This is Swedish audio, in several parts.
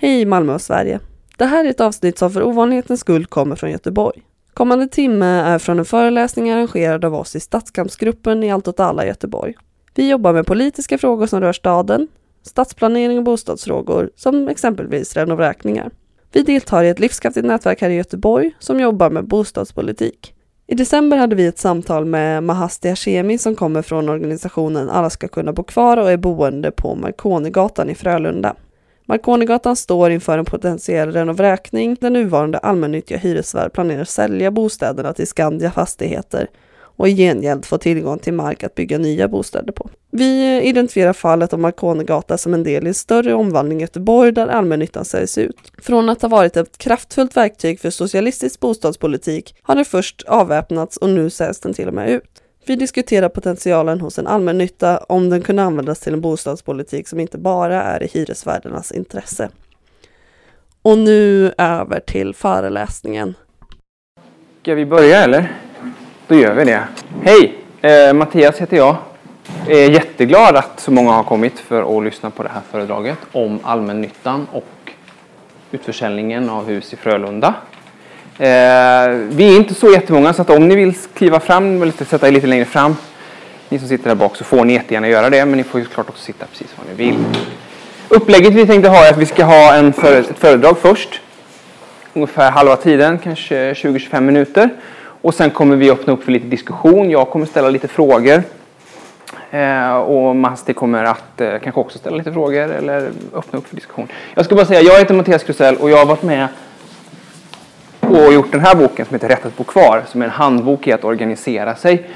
Hej Malmö och Sverige! Det här är ett avsnitt som för ovanlighetens skull kommer från Göteborg. Kommande timme är från en föreläsning arrangerad av oss i Stadskampsgruppen i Allt åt alla Göteborg. Vi jobbar med politiska frågor som rör staden, stadsplanering och bostadsfrågor som exempelvis renovräkningar. Vi deltar i ett livskraftigt nätverk här i Göteborg som jobbar med bostadspolitik. I december hade vi ett samtal med Mahasti Hashemi som kommer från organisationen Alla ska kunna bo kvar och är boende på Marconigatan i Frölunda. Marconigatan står inför en potentiell renovräkning där nuvarande allmännyttiga hyresvärd planerar sälja bostäderna till Skandia Fastigheter och i gengäld få tillgång till mark att bygga nya bostäder på. Vi identifierar fallet om Markonegatan som en del i en större omvandling i Göteborg där allmännyttan säljs ut. Från att ha varit ett kraftfullt verktyg för socialistisk bostadspolitik har den först avväpnats och nu säljs den till och med ut. Vi diskuterar potentialen hos en allmännytta om den kunde användas till en bostadspolitik som inte bara är i hyresvärdarnas intresse. Och nu över till föreläsningen. Ska vi börja eller? Då gör vi det. Hej! Eh, Mattias heter jag. Jag är jätteglad att så många har kommit för att lyssna på det här föredraget om allmännyttan och utförsäljningen av hus i Frölunda. Eh, vi är inte så jättemånga så att om ni vill kliva fram och sätta er lite längre fram, ni som sitter där bak, så får ni jättegärna göra det. Men ni får ju såklart också sitta precis var ni vill. Upplägget vi tänkte ha är att vi ska ha en för, ett föredrag först. Ungefär halva tiden, kanske 20-25 minuter. Och sen kommer vi öppna upp för lite diskussion. Jag kommer ställa lite frågor. Eh, och Masti kommer att eh, kanske också ställa lite frågor eller öppna upp för diskussion. Jag ska bara säga, jag heter Mattias Krusell och jag har varit med och gjort den här boken som heter Rätt att bo kvar, som är en handbok i att organisera sig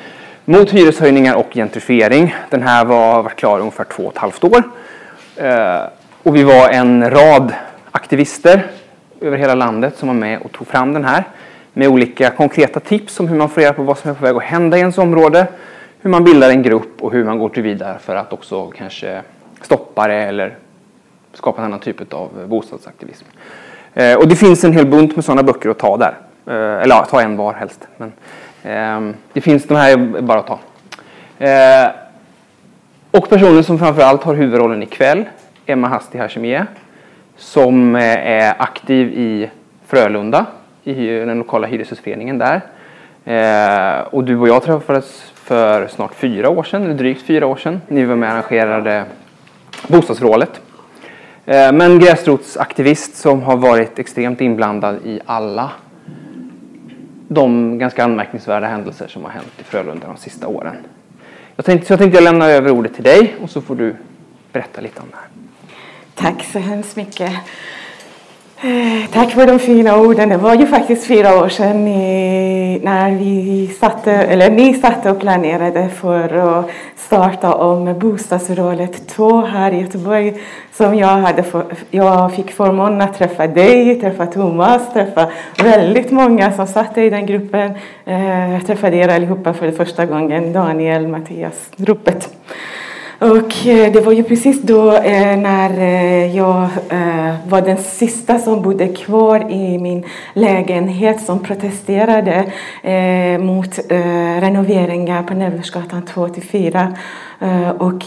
mot hyreshöjningar och gentrifiering. Den här var varit klar ungefär två och ett halvt år. Eh, och vi var en rad aktivister över hela landet som var med och tog fram den här med olika konkreta tips om hur man får reda på vad som är på väg att hända i ens område, hur man bildar en grupp och hur man går till vidare för att också kanske stoppa det eller skapa en annan typ av bostadsaktivism. Eh, och det finns en hel bunt med sådana böcker att ta där. Eh, eller ja, ta en var helst. Men, eh, det finns, de här är bara att ta. Eh, och personen som framförallt har huvudrollen ikväll, Emma Hasti Hashemie, som eh, är aktiv i Frölunda, i den lokala hyreshusföreningen där. Eh, och du och jag träffades för snart fyra år sedan, drygt fyra år sedan. Ni var med och arrangerade bostadsvrålet Eh, men gräsrotsaktivist som har varit extremt inblandad i alla de ganska anmärkningsvärda händelser som har hänt i Frölunda de sista åren. Jag tänkte, så jag tänkte lämna över ordet till dig och så får du berätta lite om det här. Tack så hemskt mycket. Tack för de fina orden. Det var ju faktiskt fyra år sedan ni, när vi satte, eller ni satte och planerade för att starta om bostadsrådet 2 här i Göteborg. Som jag, hade för, jag fick förmånen att träffa dig, träffa Thomas, träffa väldigt många som satt i den gruppen. Eh, jag träffade er allihopa för första gången, Daniel, Mattias, ropet. Och eh, det var ju precis då eh, när eh, jag var den sista som bodde kvar i min lägenhet som protesterade mot renoveringar på Näversgatan 2 4. Och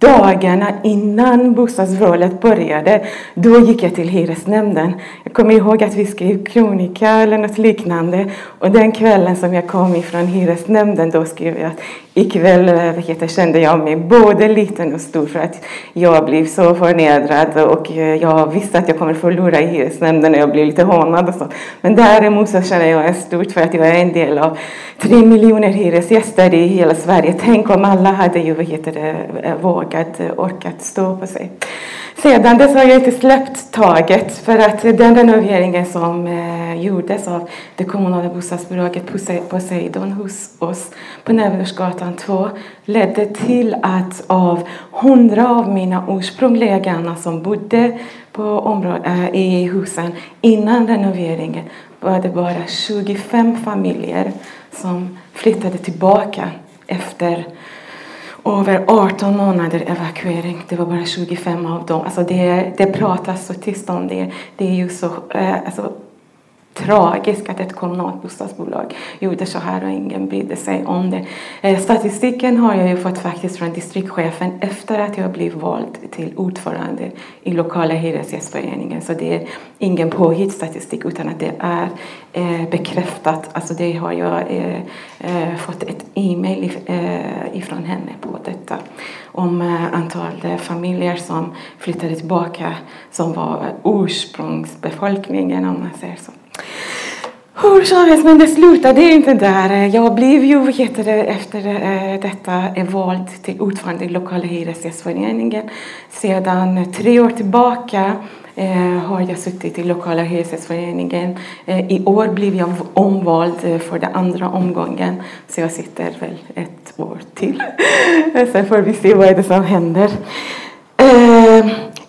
dagarna innan bostadsvrålet började, då gick jag till hyresnämnden. Jag kommer ihåg att vi skrev kronika eller något liknande. Och den kvällen som jag kom ifrån hyresnämnden, då skrev jag att ikväll eh, heter, kände jag mig både liten och stor för att jag blev så förnedrad och eh, jag visste att jag kommer förlora i hyresnämnden och jag blev lite hånad och så. Men däremot så känner jag mig stort för att jag är en del av tre miljoner hyresgäster i hela Sverige. Tänk om alla hade ju, vad heter det, eh, våg orkat stå på sig. Sedan dess har jag inte släppt taget för att den renoveringen som eh, gjordes av det kommunala bostadsbolaget Poseidon hos oss på Näversgatan 2 ledde till att av hundra av mina ursprungliga grannar som bodde på området, äh, i husen innan renoveringen var det bara 25 familjer som flyttade tillbaka efter över 18 månader evakuering. Det var bara 25 av dem. Alltså det, det pratas så tyst om det. Det är ju så, eh, alltså, tragiskt att ett kommunalt bostadsbolag gjorde så här och ingen brydde sig om det. Eh, statistiken har jag ju fått faktiskt från distriktschefen efter att jag blev vald till ordförande i lokala hyresgästföreningen. Så det är ingen påhitt statistik utan att det är eh, bekräftat. Alltså det har jag eh, fått ett e-mail ifrån henne på detta om antalet antal familjer som flyttade tillbaka som var ursprungsbefolkningen om man säger så. Hur som helst, men det slutade inte där. Jag blev ju efter eh, detta vald till ordförande i lokala hyresgästföreningen. Sedan eh, tre år tillbaka eh, har jag suttit i lokala hyresgästföreningen. Eh, I år blev jag omvald eh, för den andra omgången så jag sitter väl ett år till. Sen får vi se vad det är som händer.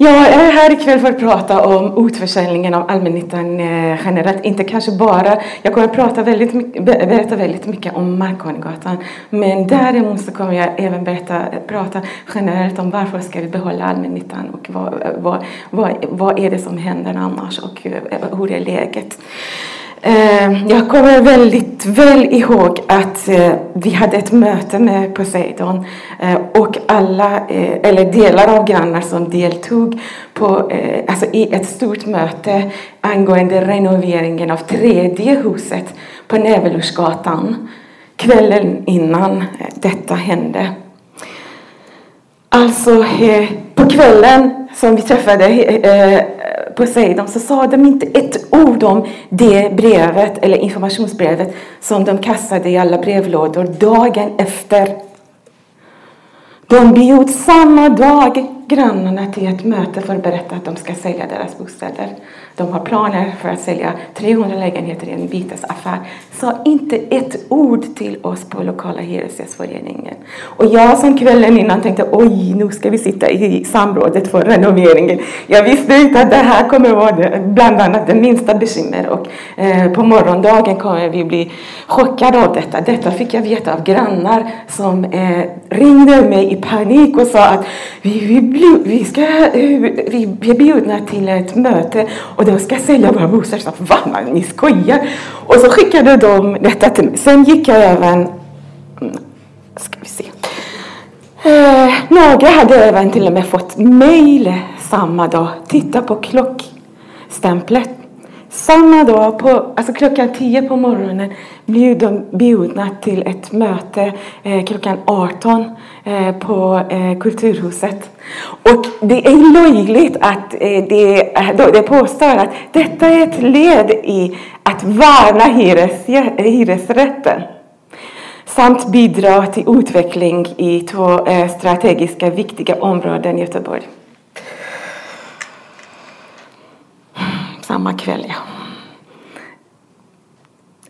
Jag är här ikväll för att prata om utförsäljningen av allmännyttan eh, generellt. Inte kanske bara, jag kommer att prata väldigt mycket, berätta väldigt mycket om Markholmgatan. Men däremot så kommer jag även berätta, prata generellt om varför ska vi behålla allmännyttan och vad, vad, vad, vad är det som händer annars och eh, hur är läget. Eh, jag kommer väldigt väl ihåg att eh, vi hade ett möte med Poseidon eh, och alla, eller delar av grannar som deltog på, alltså i ett stort möte angående renoveringen av tredje huset på Nävelursgatan kvällen innan detta hände. Alltså eh, på kvällen som vi träffade eh, eh, Poseidon så sa de inte ett ord om det brevet eller informationsbrevet som de kastade i alla brevlådor dagen efter. De bjöd samma dag grannarna till ett möte för att berätta att de ska sälja deras bostäder. De har planer för att sälja 300 lägenheter i en bytesaffär. Sa inte ett ord till oss på lokala hyresgästföreningen. Och jag som kvällen innan tänkte oj, nu ska vi sitta i samrådet för renoveringen. Jag visste inte att det här kommer vara det, bland annat det minsta bekymmer och eh, på morgondagen kommer vi bli chockade av detta. Detta fick jag veta av grannar som eh, ringde mig i panik och sa att vi, vi, vi, ska, vi, vi är bjudna till ett möte och de ska sälja våra bostäder. Så, Va, ni skojar? Och så skickade de detta till mig. Sen gick jag även... Mm, ska vi se. Eh, några hade även till och med fått mejl samma dag. Titta på klockstämplet. Samma dag, på, alltså klockan 10 på morgonen, blev de bjudna till ett möte eh, klockan 18 eh, på eh, Kulturhuset. Och det är löjligt att eh, det, det påstår att detta är ett led i att värna hyres, hyresrätten samt bidra till utveckling i två eh, strategiska viktiga områden i Göteborg. Samma kväll, ja.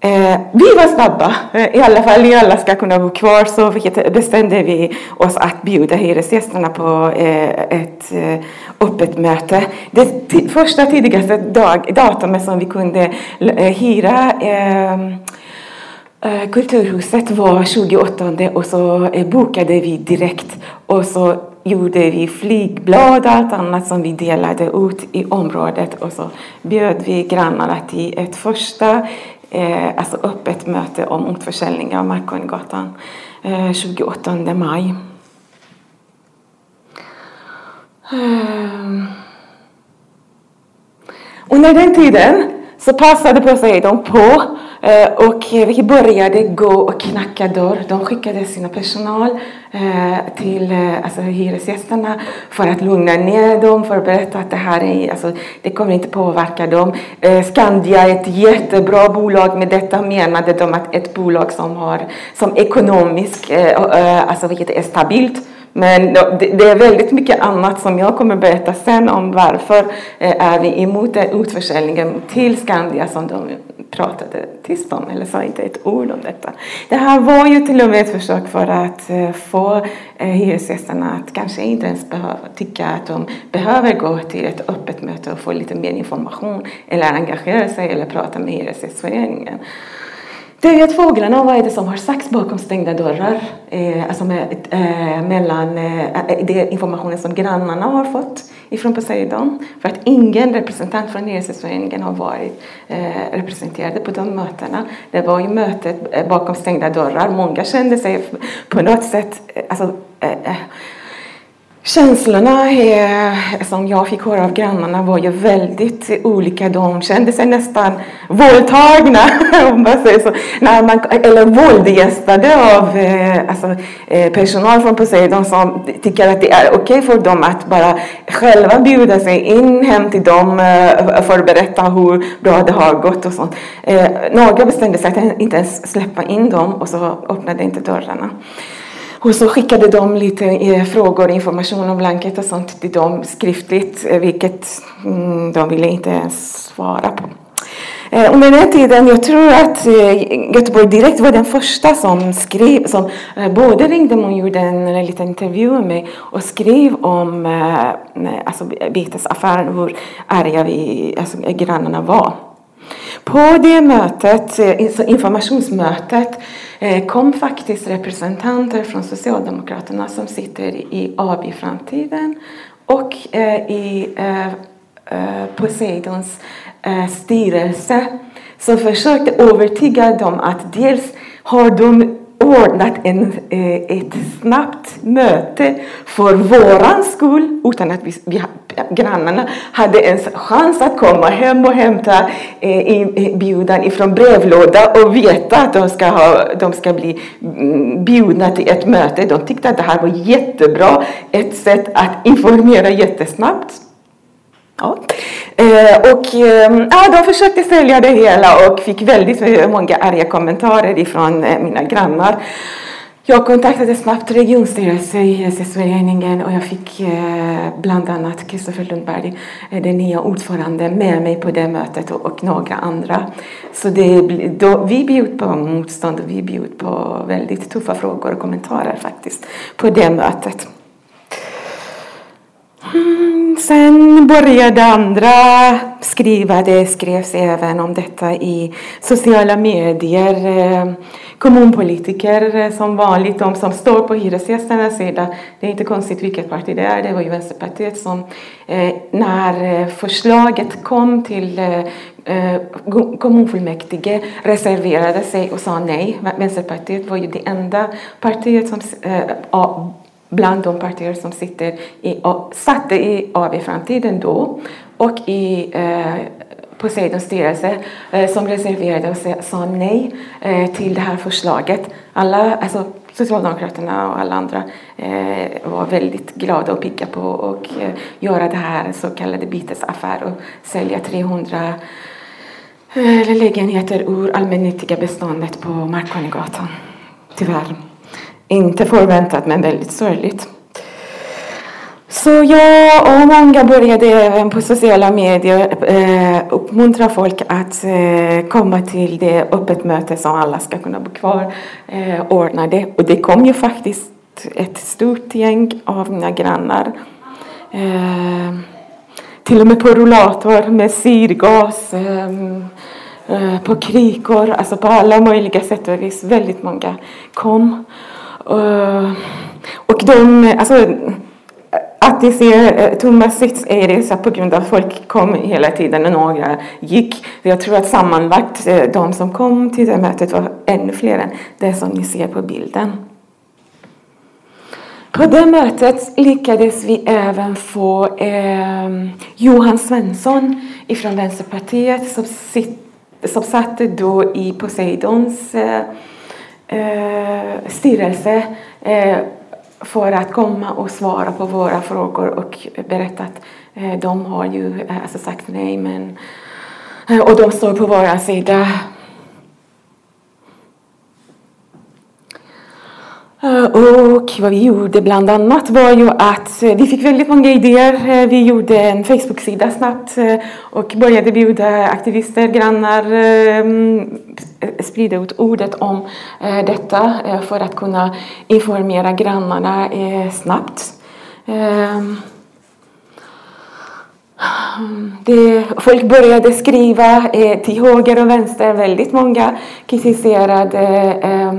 Eh, vi var snabba, eh, i alla fall ni alla ska kunna bo kvar så bestämde vi oss att bjuda hyresgästerna på eh, ett eh, öppet möte. Det första tidigaste dag, datumet som vi kunde eh, hyra eh, eh Kulturhuset var 28 och så eh, bokade vi direkt och så gjorde vi flygblad och allt annat som vi delade ut i området och så bjöd vi grannarna till ett första eh, alltså öppet möte om utförsäljning av Markonigatan eh, 28 maj. Eh. Under den tiden så passade Poseidon på Eh, och vi började gå och knacka dörr. De skickade sina personal eh, till eh, alltså, hyresgästerna för att lugna ner dem, för att berätta att det här är, alltså, det kommer inte påverka dem. Skandia är ett jättebra bolag, med detta menade de att ett bolag som, har, som ekonomiskt alltså, vilket är stabilt men det är väldigt mycket annat som jag kommer berätta sen om varför är vi emot utförsäljningen till Skandia som de pratade tyst om eller sa inte ett ord om detta. Det här var ju till och med ett försök för att eh, få eh, hyresgästerna att kanske inte ens behöva, tycka att de behöver gå till ett öppet möte och få lite mer information eller engagera sig eller prata med Hyresgästföreningen. Det vet fåglarna vad är det som har sagts bakom stängda dörrar. Eh, alltså med, eh, mellan eh, eh det informationen som grannarna har fått ifrån Poseidon. För att ingen representant från Hyresgästföreningen har varit eh, representerade på de mötena. Det var ju mötet eh, bakom stängda dörrar. Många kände sig på något sätt eh, alltså, eh, eh, Känslorna som jag fick höra av grannarna var ju väldigt olika. De kände sig nästan våldtagna, om man säger så. När man, eller våldgästade av eh, alltså, eh, personal från Poseidon som tycker att det är okej okay för dem att bara själva bjuda sig in hem till dem eh, för att berätta hur bra det har gått och sånt. Eh, några bestämde sig att inte ens släppa in dem och så öppnade inte dörrarna. Och så skickade de lite eh, frågor, information och blankett och sånt till dem skriftligt, eh, vilket mm, de ville inte ens svara på. Eh, Under den tiden, jag tror att Göteborg Direkt var den första som skrev, som både ringde och gjorde en liten intervju med mig och skrev om alltså, betesaffären, hur arga vi, alltså, grannarna var. På det mötet, informationsmötet, Eh, kom faktiskt representanter från Socialdemokraterna som sitter i AB Framtiden och eh, i eh, Poseidons styrelse som försökte övertyga dem att dels har de ordnat en, eh, ett snabbt möte för våran skull utan att vi, vi, grannarna hade ens chans att komma hem och hämta eh, inbjudan eh, ifrån brevlåda och veta att de ska, ha, de ska bli mm, bjudna till ett möte. De tyckte att det här var jättebra, ett sätt att informera jättesnabbt. Ja. Eh, och eh, ja, de försökte sälja det hela och fick väldigt många arga kommentarer ifrån eh, mina grannar. Jag kontaktade snabbt regionstyrelsen i Hyresgästföreningen och jag fick eh, bland annat Kristoffer Lundberg, eh, den nya ordföranden, med mig på det mötet och, några andra. Så det, då, vi bjöd på motstånd och vi bjöd på väldigt tuffa frågor och kommentarer faktiskt på det mötet. Mm, sen började andra skriva. Det skrevs även om detta i sociala medier. Eh, kommunpolitiker eh, som vanligt, de som står på hyresgästernas sida. Det är inte konstigt vilket parti det är. Det var ju Vänsterpartiet som eh, när förslaget kom till kommunfullmäktige reserverade sig och sa nej. Vänsterpartiet var ju det enda partiet som bland de partier som sitter i, och satte i AB Framtiden då och i eh, Poseidons styrelse eh, som reserverade och sa nej eh, till det här förslaget. Alla, alltså Socialdemokraterna och alla andra eh, var väldigt glada och pigga på att eh, göra det här så kallade bytesaffär och sälja 300 eh, lägenheter ur allmännyttiga beståndet på Marconi-gatan. Tyvärr. Inte förväntat men väldigt sorgligt. Så jag och många började även på sociala medier eh, uppmuntra folk att eh, komma till det öppet möte som alla ska kunna bo kvar eh, ordnade. Och det kom ju faktiskt ett stort gäng av mina grannar. Eh, till och med på rullator med syrgas. Eh, eh på krikor, alltså på alla möjliga sätt och vis. Väldigt många kom. Eh, och de, alltså, att det ser eh, tomma sits är det så på grund av att folk kom hela tiden och några gick. Jag tror att sammanlagt eh, de som kom till det mötet var ännu fler än det som ni ser på bilden. På det mötet lyckades vi även få eh, Johan Svensson ifrån Vänsterpartiet som, sitt, som satt då i Poseidons eh, eh, styrelse eh, för att komma och svara på våra frågor och berätta att eh, de har ju eh, alltså sagt nej men eh, och de står på vår sida. Och vad vi gjorde bland annat var ju att eh, vi fick väldigt många idéer. Eh, vi gjorde en Facebook-sida snabbt eh, och började bjuda aktivister, grannar, mm, sprida ut ordet om detta för att kunna informera grannarna snabbt. Ehm, det, folk började skriva eh, till höger och vänster. Väldigt många kritiserade eh,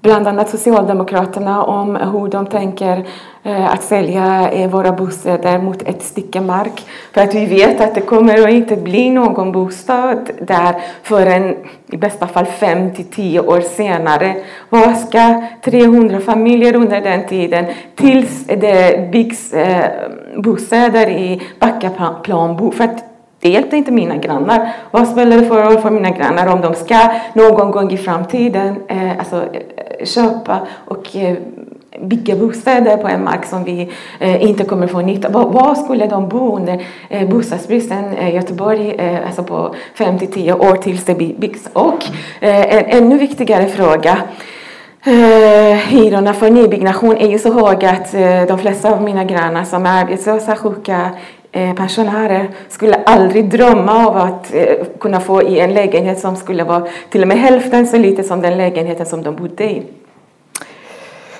bland annat Socialdemokraterna om hur de tänker eh, att sälja eh, våra bostäder mot ett stycke mark. För att vi vet att det kommer att inte bli någon bostad där förrän i bästa fall fem till tio år senare. Vad ska 300 familjer under den tiden tills det byggs eh, bostäder i Backaplanbo? För att det hjälpte inte mina grannar. Vad spelar det för roll för mina grannar om de ska någon gång i framtiden eh, alltså, eh, köpa och eh, bygga bostäder på en mark som vi eh, inte kommer få nytta av. Var skulle de bo under eh, bostadsbristen i Göteborg eh, alltså på 5-10 år tills det byggs? Och eh, en ännu viktigare fråga Eh, hyrorna för nybyggnation är ju så höga att eh, de flesta av mina grannar som är arbetslösa, sjuka, Eh, pensionärer skulle aldrig drömma av att eh, kunna få i en lägenhet som skulle vara till och med hälften så lite som den lägenheten som de bodde i.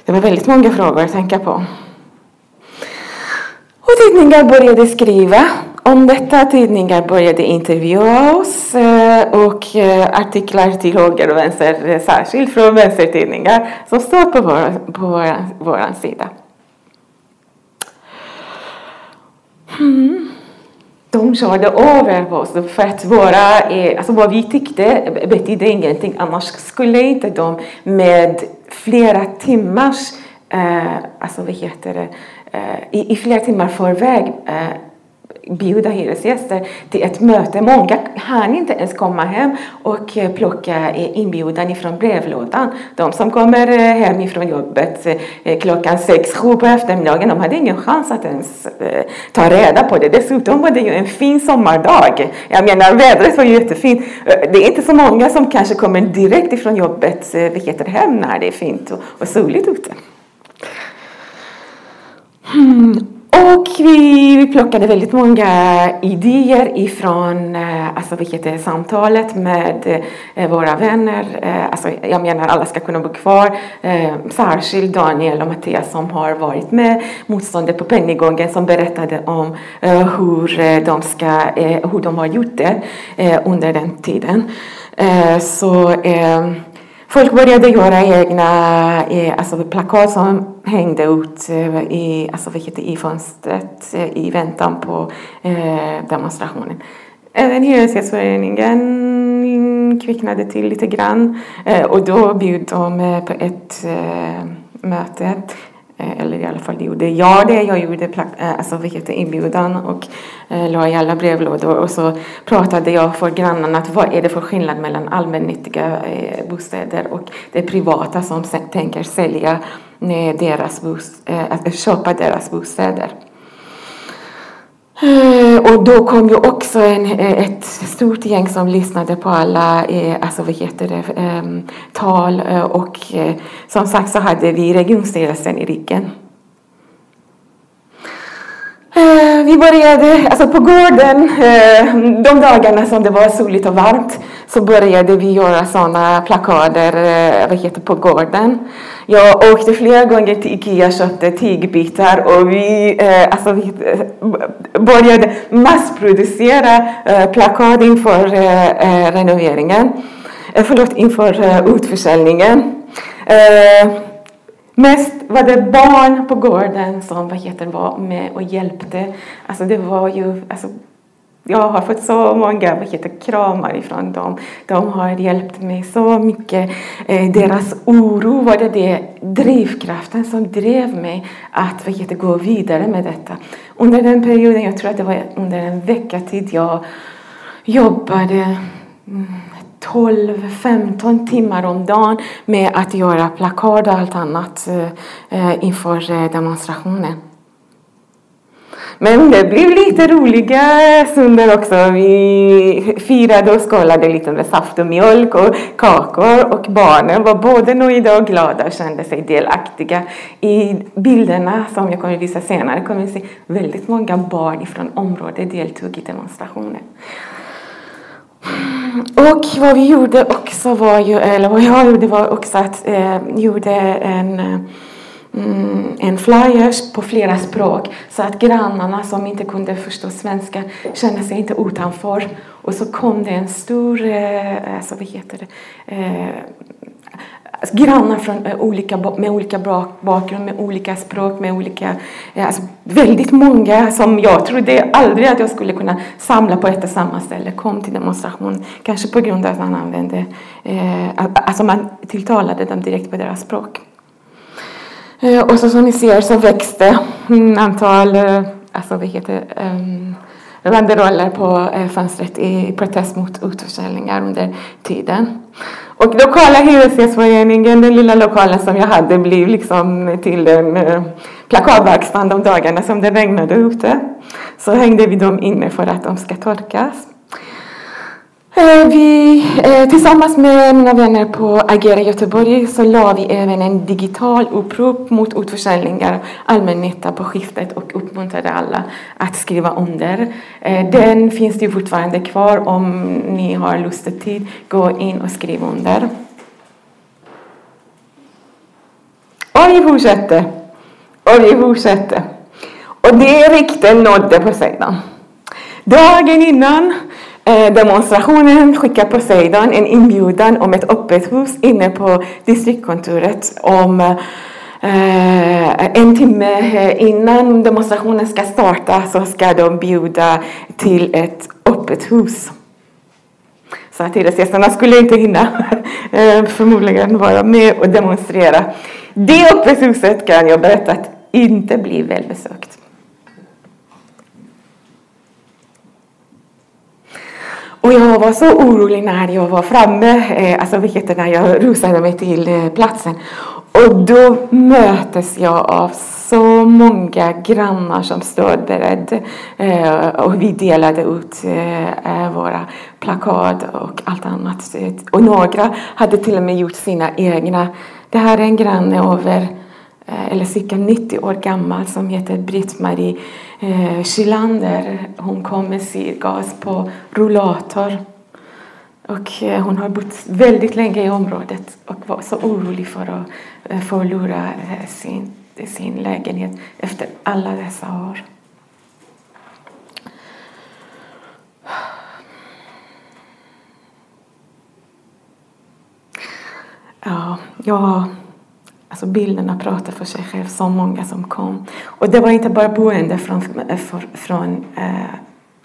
Det var väldigt många frågor att tänka på. Och tidningar började skriva om detta. Tidningar började intervjua oss eh, och artiklar till höger och vänster, särskilt från vänstertidningar, som står på vår, på vår, vår sida. Mm. De körde över oss för att våra, eh, alltså vad vi tyckte betydde ingenting. Annars skulle inte de med flera timmars, eh, alltså vad heter det, eh, i, i flera timmar förväg eh, bjuda hyresgäster till ett möte. Många hann inte ens komma hem och eh, plocka inbjudan ifrån brevlådan. De som kommer eh, hem ifrån jobbet eh, klockan sex, sju på eftermiddagen, de hade ingen chans att ens ta reda på det. Dessutom var det ju en fin sommardag. Jag menar, vädret var ju jättefint. Det är inte så många som kanske kommer direkt ifrån jobbet, vilket är hem när det är fint och soligt ute. Hmm. Och vi, vi plockade väldigt många idéer ifrån eh, alltså, vilket samtalet med eh, våra vänner. Eh, alltså, jag menar alla ska kunna bo kvar. Särskilt Daniel och Mattias som har varit med motståndet på Pennygången som berättade om hur de, ska, hur de har gjort det under den tiden. Så Folk började göra egna eh, alltså plakat som hängde ut eh, i, alltså vilket, i fönstret eh, i väntan på eh, demonstrationen. Även Hyresgästföreningen kvicknade till lite grann eh, och då bjöd de eh, på ett möte Eh, eller i alla fall gjorde jag det. Jag gjorde eh, alltså, vilket inbjudan och eh, la i alla brevlådor och så pratade jag för grannarna att vad är det för skillnad mellan allmännyttiga eh, bostäder och det privata som tänker sälja eh, deras bost, eh, köpa deras bostäder. Eh, och då kom ju också en, eh, ett stort gäng som lyssnade på alla eh, alltså, vad heter det, ehm, tal och som sagt så hade vi regionstyrelsen i ryggen. Eh, vi började, alltså på gården, eh, de dagarna som det var soligt och varmt, så började vi göra sådana plakader eh, vad heter, på gården. Jag åkte flera gånger till Ikea och köpte tygbitar och vi, alltså vi började massproducera plakat inför renoveringen. Förlåt, inför utförsäljningen. Mest var det barn på gården som vad heter, var med och hjälpte. Alltså det var ju, alltså, jag har fått så många vad heter, kramar ifrån dem. De har hjälpt mig så mycket. Eh, deras oro var det, det drivkraften som drev mig att vad heter, gå vidare med detta. Under den perioden, jag tror att det var under en vecka tid jag jobbade mm, 12-15 timmar om dagen med att göra plakat och allt annat eh, eh, inför eh, demonstrationen. Men det blev lite roliga stunder också. Vi firade och skålade lite med saft och mjölk och kakor och barnen var både nöjda och glada och kände sig delaktiga. I bilderna som jag kommer att visa senare kommer vi se väldigt många barn från området deltog i demonstrationen. Och vad vi gjorde också var ju, eller vad jag gjorde var också att eh, gjorde en mm, en flyers på flera språk så att grannarna som inte kunde förstå svenska kände sig inte utanför. Och så kom det en stor, eh, alltså vad heter det, eh, alltså grannar från, eh, med olika, med olika bakgrund, med olika språk, med olika, eh, alltså väldigt många som jag trodde aldrig att jag skulle kunna samla på ett och samma ställe kom till demonstration. Kanske på grund av att man använde, eh, alltså man tilltalade dem direkt på deras språk. Eh, och så som ni ser så växte antal, eh, alltså vad heter um, banderoller på eh, fönstret i protest mot utförsäljningar under tiden. Och lokala hyresgästföreningen, den lilla lokalen som jag hade, blev liksom till en eh, plakatverkstad de dagarna som det regnade ute. Så hängde vi dem inne för att de ska torkas. Eh, vi, eh, tillsammans med mina vänner på Agera Göteborg så la vi även en digital upprop mot utförsäljningar allmännytta på skiftet och uppmuntrade alla att skriva under. Eh, den finns ju fortfarande kvar om ni har lust och tid. Gå in och skriv under. Och vi fortsätter. Och vi fortsätter. Och det rykten nådde på sidan. Dagen innan Eh, demonstrationen skickar Poseidon en inbjudan om ett öppet hus inne på distriktkontoret om eh, en timme innan demonstrationen ska starta så ska de bjuda till ett öppet hus. Så att hyresgästerna skulle inte hinna eh, förmodligen vara med och demonstrera. Det öppet huset kan jag berätta att inte blir välbesökt. Och jag var så orolig när jag var framme, eh, alltså heter när jag rusade mig till eh, platsen. Och då möttes jag av så många grannar som stod beredda eh, och vi delade ut eh, eh, våra plakat och allt annat. Och några hade till och med gjort sina egna. Det här är en granne över Eh, eller cirka 90 år gammal som heter Britt-Marie eh, Hon kom med syrgas på rullator. Och eh, hon har bott väldigt länge i området och var så orolig för att eh, förlora sin, sin lägenhet efter alla dessa år. Ja, jag Alltså bilderna pratar för sig själv, så många som kom. Och det var inte bara boende från, eh, från eh,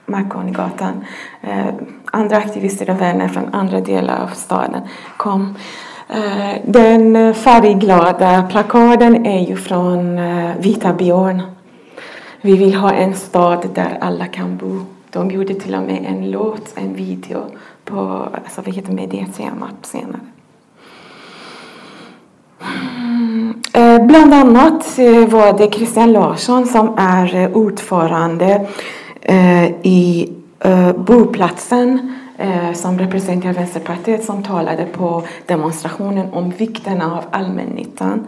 Marconigatan. Eh, andra aktivister och vänner från andra delar av staden kom. Eh, den färgglada plakaden är ju från eh, Vita Björn. Vi vill ha en stad där alla kan bo. De gjorde till och med en låt, en video på alltså, vad heter med det temat senare. Eh, bland annat eh, var det Christian Larsson som är eh, ordförande eh, i eh, boplatsen eh, som representerar Vänsterpartiet som talade på demonstrationen om vikten av allmännyttan.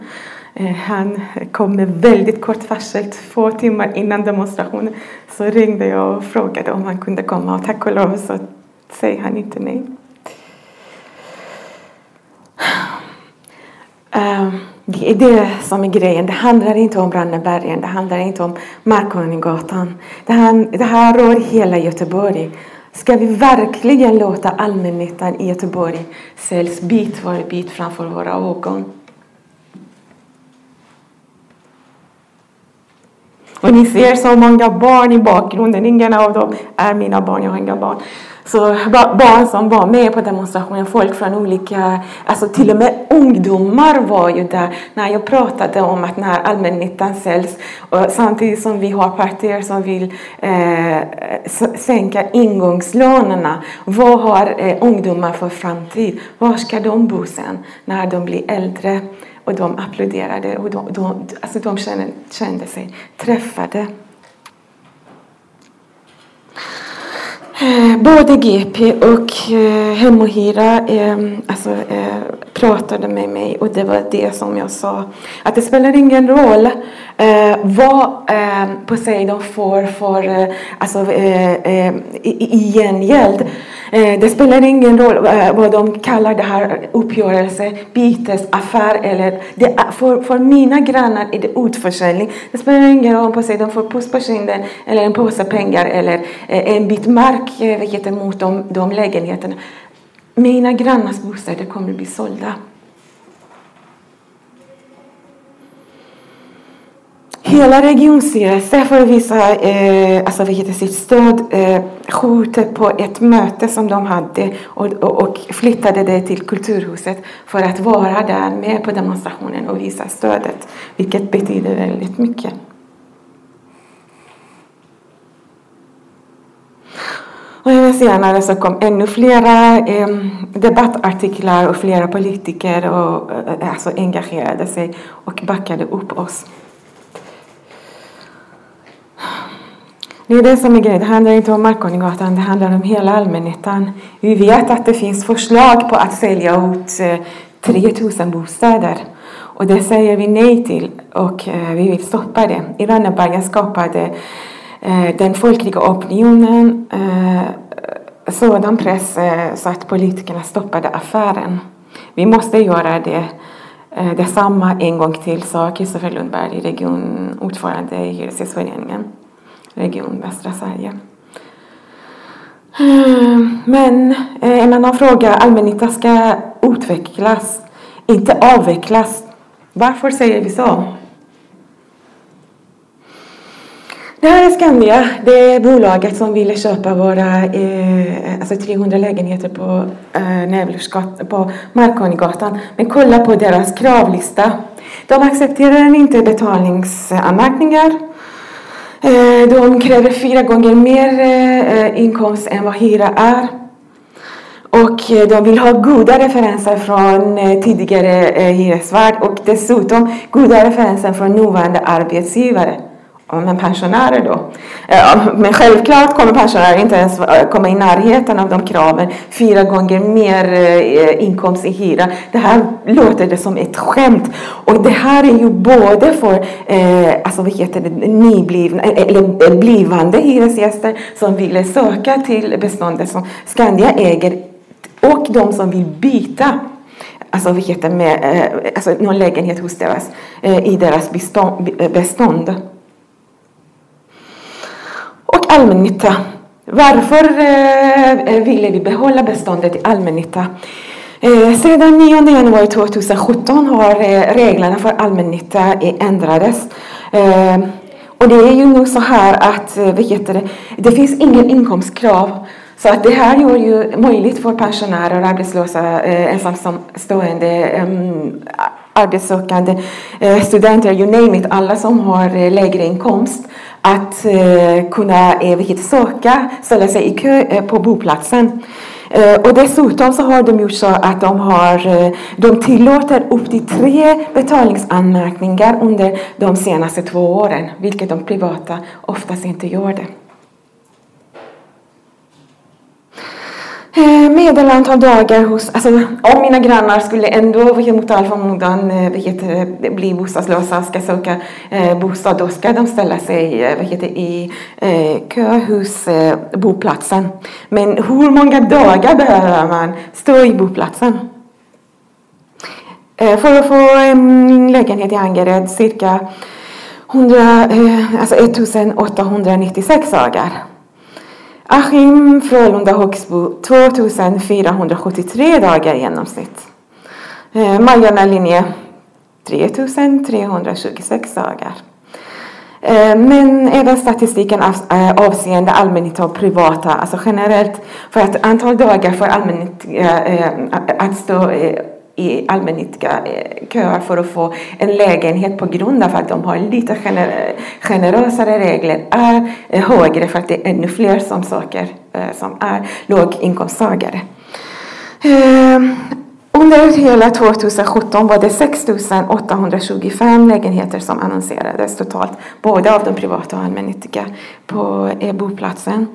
Han kom med väldigt kort varsel, två timmar innan demonstrationen. Så ringde jag och frågade om han kunde komma och tack och lov så säger han inte nej. Det är det som är grejen. Det handlar inte om Rannebergen, det handlar inte om Markoningatan. Det här, det här rör hela Göteborg. Ska vi verkligen låta allmännyttan i Göteborg säljs bit för bit framför våra ögon? Och ni ser så många barn i bakgrunden. Ingen av dem är mina barn, jag har inga barn. Så barn som var med på demonstrationen, folk från olika, alltså till och med ungdomar var ju där när jag pratade om att när allmännyttan säljs och samtidigt som vi har partier som vill eh, sänka ingångslönerna. Vad har eh, ungdomar för framtid? Var ska de bo sen när de blir äldre? Och de applåderade och de, de, alltså de kände, kände sig träffade. Både GP och eh, Hem och Hyra eh, alltså, eh, pratade med mig och det var det som jag sa. Att det spelar ingen roll eh, vad eh, Poseidon får för eh, alltså, eh, eh i, i gengäld. Eh, det spelar ingen roll eh, vad de kallar det här uppgörelse, bytesaffär eller det, för, för mina grannar är det utförsäljning. Det spelar ingen roll om Poseidon får puss på kinden eller en påse pengar eller eh, en bit mark eh, vilket är mot de, de lägenheterna. Mina grannars bostäder kommer att bli sålda. Hela regionstyrelsen för att visa eh, alltså vilket sitt stöd eh, skjuter på ett möte som de hade och, och, och, flyttade det till Kulturhuset för att vara där med på demonstrationen och visa stödet, vilket betyder väldigt mycket. Och senare så kom ännu flera eh, debattartiklar och flera politiker och, eh, alltså engagerade sig och backade upp oss. Det är det som är grejen. Det handlar inte om Marconigatan, det handlar om hela allmännyttan. Vi vet att det finns förslag på att sälja ut eh, 3000 bostäder. Och det säger vi nej till och eh, vi vill stoppa det. I Ranneberga skapade eh, den folkliga opinionen sådan press så att politikerna stoppade affären. Vi måste göra det detsamma en gång till, sa Kristoffer Lundberg, regionordförande i Hyresgästföreningen region västra Sverige. Ehm, men eh, en annan fråga, allmännyttan ska utvecklas, inte avvecklas. Varför säger vi så? Det här är Skandia, det är bolaget som ville köpa våra eh, alltså 300 lägenheter på, eh, på Markonigatan. Men kolla på deras kravlista. De accepterar inte betalningsanmärkningar. Eh, de kräver fyra gånger mer eh, inkomst än vad hyra är. Och eh, de vill ha goda referenser från tidigare hyresvärd och dessutom goda referenser från nuvarande arbetsgivare men pensionärer då. Eh, men självklart kommer pensionärer inte ens komma i närheten av de kraven. Fyra gånger mer eh, inkomst i hyra. Det här låter det som ett skämt. Och det här är ju både för eh, alltså, vad heter det, nyblivna, eh, eller blivande hyresgäster som vill söka till beståndet som Skandia äger och de som vill byta alltså, vad heter med, alltså, någon lägenhet hos deras, i deras bestånd och allmännytta. Varför eh, eh, ville vi behålla beståndet i allmännytta? Eh, sedan 9 januari 2017 har eh, reglerna för allmännytta ändrades. Eh, och det är ju nog så här att eh, det, det finns ingen inkomstkrav. Så att det här gör ju möjligt för pensionärer, arbetslösa, ensamstående, ehm, arbetssökande, eh, studenter, you name it, alla som har eh, lägre inkomst att eh, kunna eh, söka, ställa sig i kö på boplatsen. Och dessutom så har de gjort så att de, har, de tillåter upp till tre betalningsanmärkningar under de senaste två åren, vilket de privata oftast inte gör det. Eh, medelantal dagar hos, alltså om mina grannar skulle ändå mot all förmodan eh, bli bostadslösa och ska söka eh, bostad, då ska de ställa sig eh, i eh, kö hos eh, boplatsen. Men hur många dagar behöver man stå i boplatsen? För att få en lägenhet i Angered cirka 100, alltså 1896 dagar. Askim, Frölunda, Högsbo 2473 dagar i genomsnitt. Eh, Majorna linje 3326 dagar. Eh, men även statistiken eh, avseende allmännytta och privata, alltså generellt för att antal dagar för allmännyttiga eh, att stå i allmännyttiga eh, köer för att få en lägenhet på grund av att de har lite gener generösare regler är högre för att det är ännu fler som söker eh, som är låginkomsttagare. Eh, under hela 2017 var det 6 825 lägenheter som annonserades totalt, både av de privata och allmännyttiga, på boplatsen.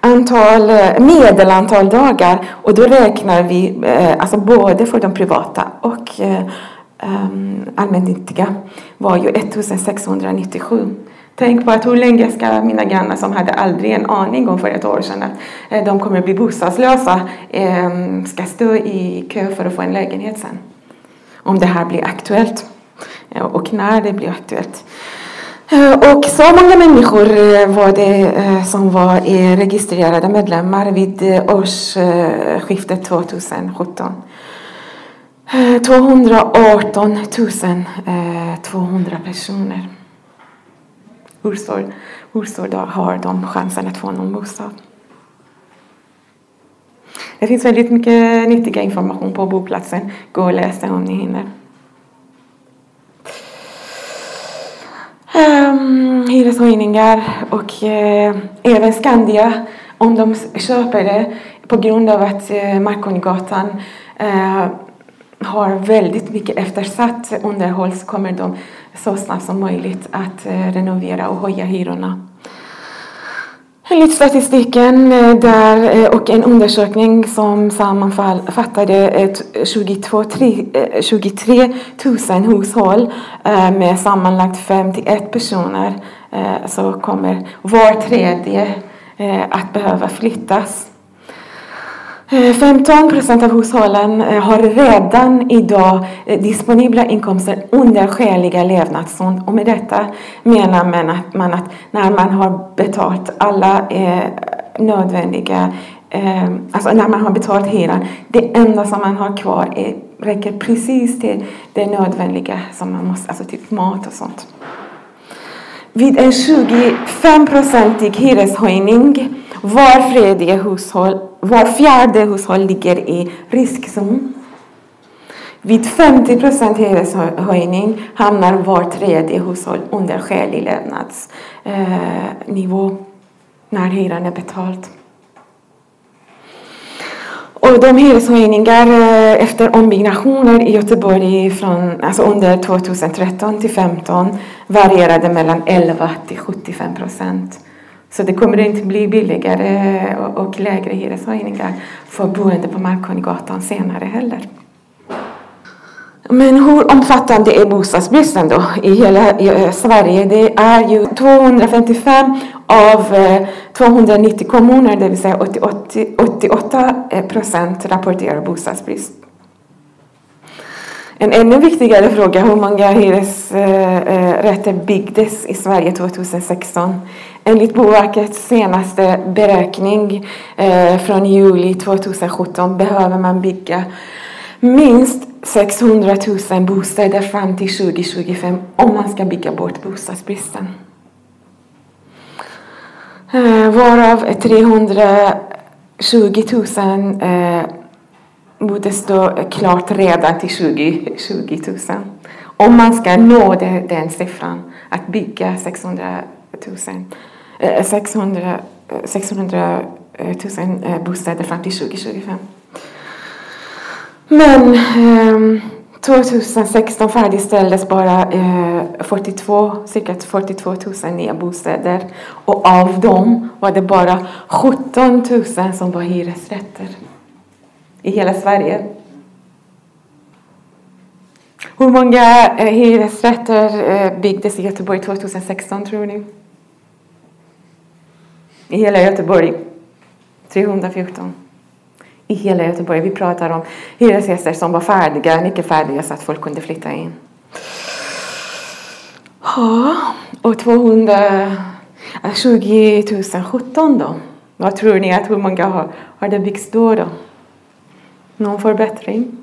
Antal, eh, medelantal dagar, och då räknar vi eh, alltså både för de privata och eh, ehm, allmännyttiga, var ju 1697 Tänk på att hur länge ska mina grannar som hade aldrig en aning om för ett år sedan att eh, de kommer bli bostadslösa ehm, ska stå i kö för att få en lägenhet sen. Om det här blir aktuellt eh, och när det blir aktuellt. Eh, och så många människor var det som var registrerade medlemmar vid årsskiftet 2017. 218 200 personer. Hur stor, hur stor har de chansen att få någon bostad? Det finns väldigt mycket nyttiga information på boplatsen. Gå och läs den om ni hinner. Um, hyreshöjningar och uh, även Skandia om de köper det på grund av att eh, uh, Marconigatan uh, eh, har väldigt mycket eftersatt underhåll så kommer de så snabbt som möjligt att eh, renovera och höja hyrorna. Enligt statistiken eh, där, eh, och en undersökning som sammanfattade 22, 23 000 hushåll med sammanlagt 51 personer så kommer var tredje att behöva flyttas. Eh, 15 procent av hushållen eh, har redan idag eh, disponibla inkomster under skäliga levnadsstånd. Och med detta menar man att, man att när man har betalt alla eh, nödvändiga, eh, alltså när man har betalt hyran, det enda som man har kvar är, räcker precis till det nödvändiga som man måste, alltså typ mat och sånt. Vid en 25-procentig hyreshöjning var tredje hushåll, var fjärde hushåll ligger i riskzon. Vid 50 procent hyreshöjning hamnar var tredje hushåll under skälig levnadsnivå eh, när hyran är betald. Och de hyreshöjningar eh, efter ombyggnationer i Göteborg från, alltså under 2013 till 2015 varierade mellan 11 till 75 procent. Så det kommer inte bli billigare och lägre hyreshöjningar för boende på Markkungagatan senare heller. Men hur omfattande är bostadsbristen då i hela eh, Sverige? Det är ju 255 av eh, 290 kommuner, det vill säga 88 eh, procent rapporterar bostadsbrist. En ännu viktigare fråga, hur många hyresrätter byggdes i Sverige 2016? Enligt Boverkets senaste beräkning från juli 2017 behöver man bygga minst 600 000 bostäder fram till 2025 om man ska bygga bort bostadsbristen. Eh, varav 320 000 eh, borde stå klart redan till 2020. 000. Om man ska nå den siffran, att bygga 600 000 600, 600 000 bostäder fram till 2025. Men ehm, 2016 färdigställdes bara eh, 42, cirka 42 000 nya bostäder och av dem var det bara 17 000 som var hyresrätter i hela Sverige. Hur många eh, hyresrätter eh, byggdes i Göteborg 2016 tror ni? i hela Göteborg. 314. I hela Göteborg. Vi pratar om hyresgäster som var färdiga, mycket färdiga så att folk kunde flytta in. Ja, och 220 017 då? Vad tror ni att hur många har, har det byggts då, då? Någon förbättring?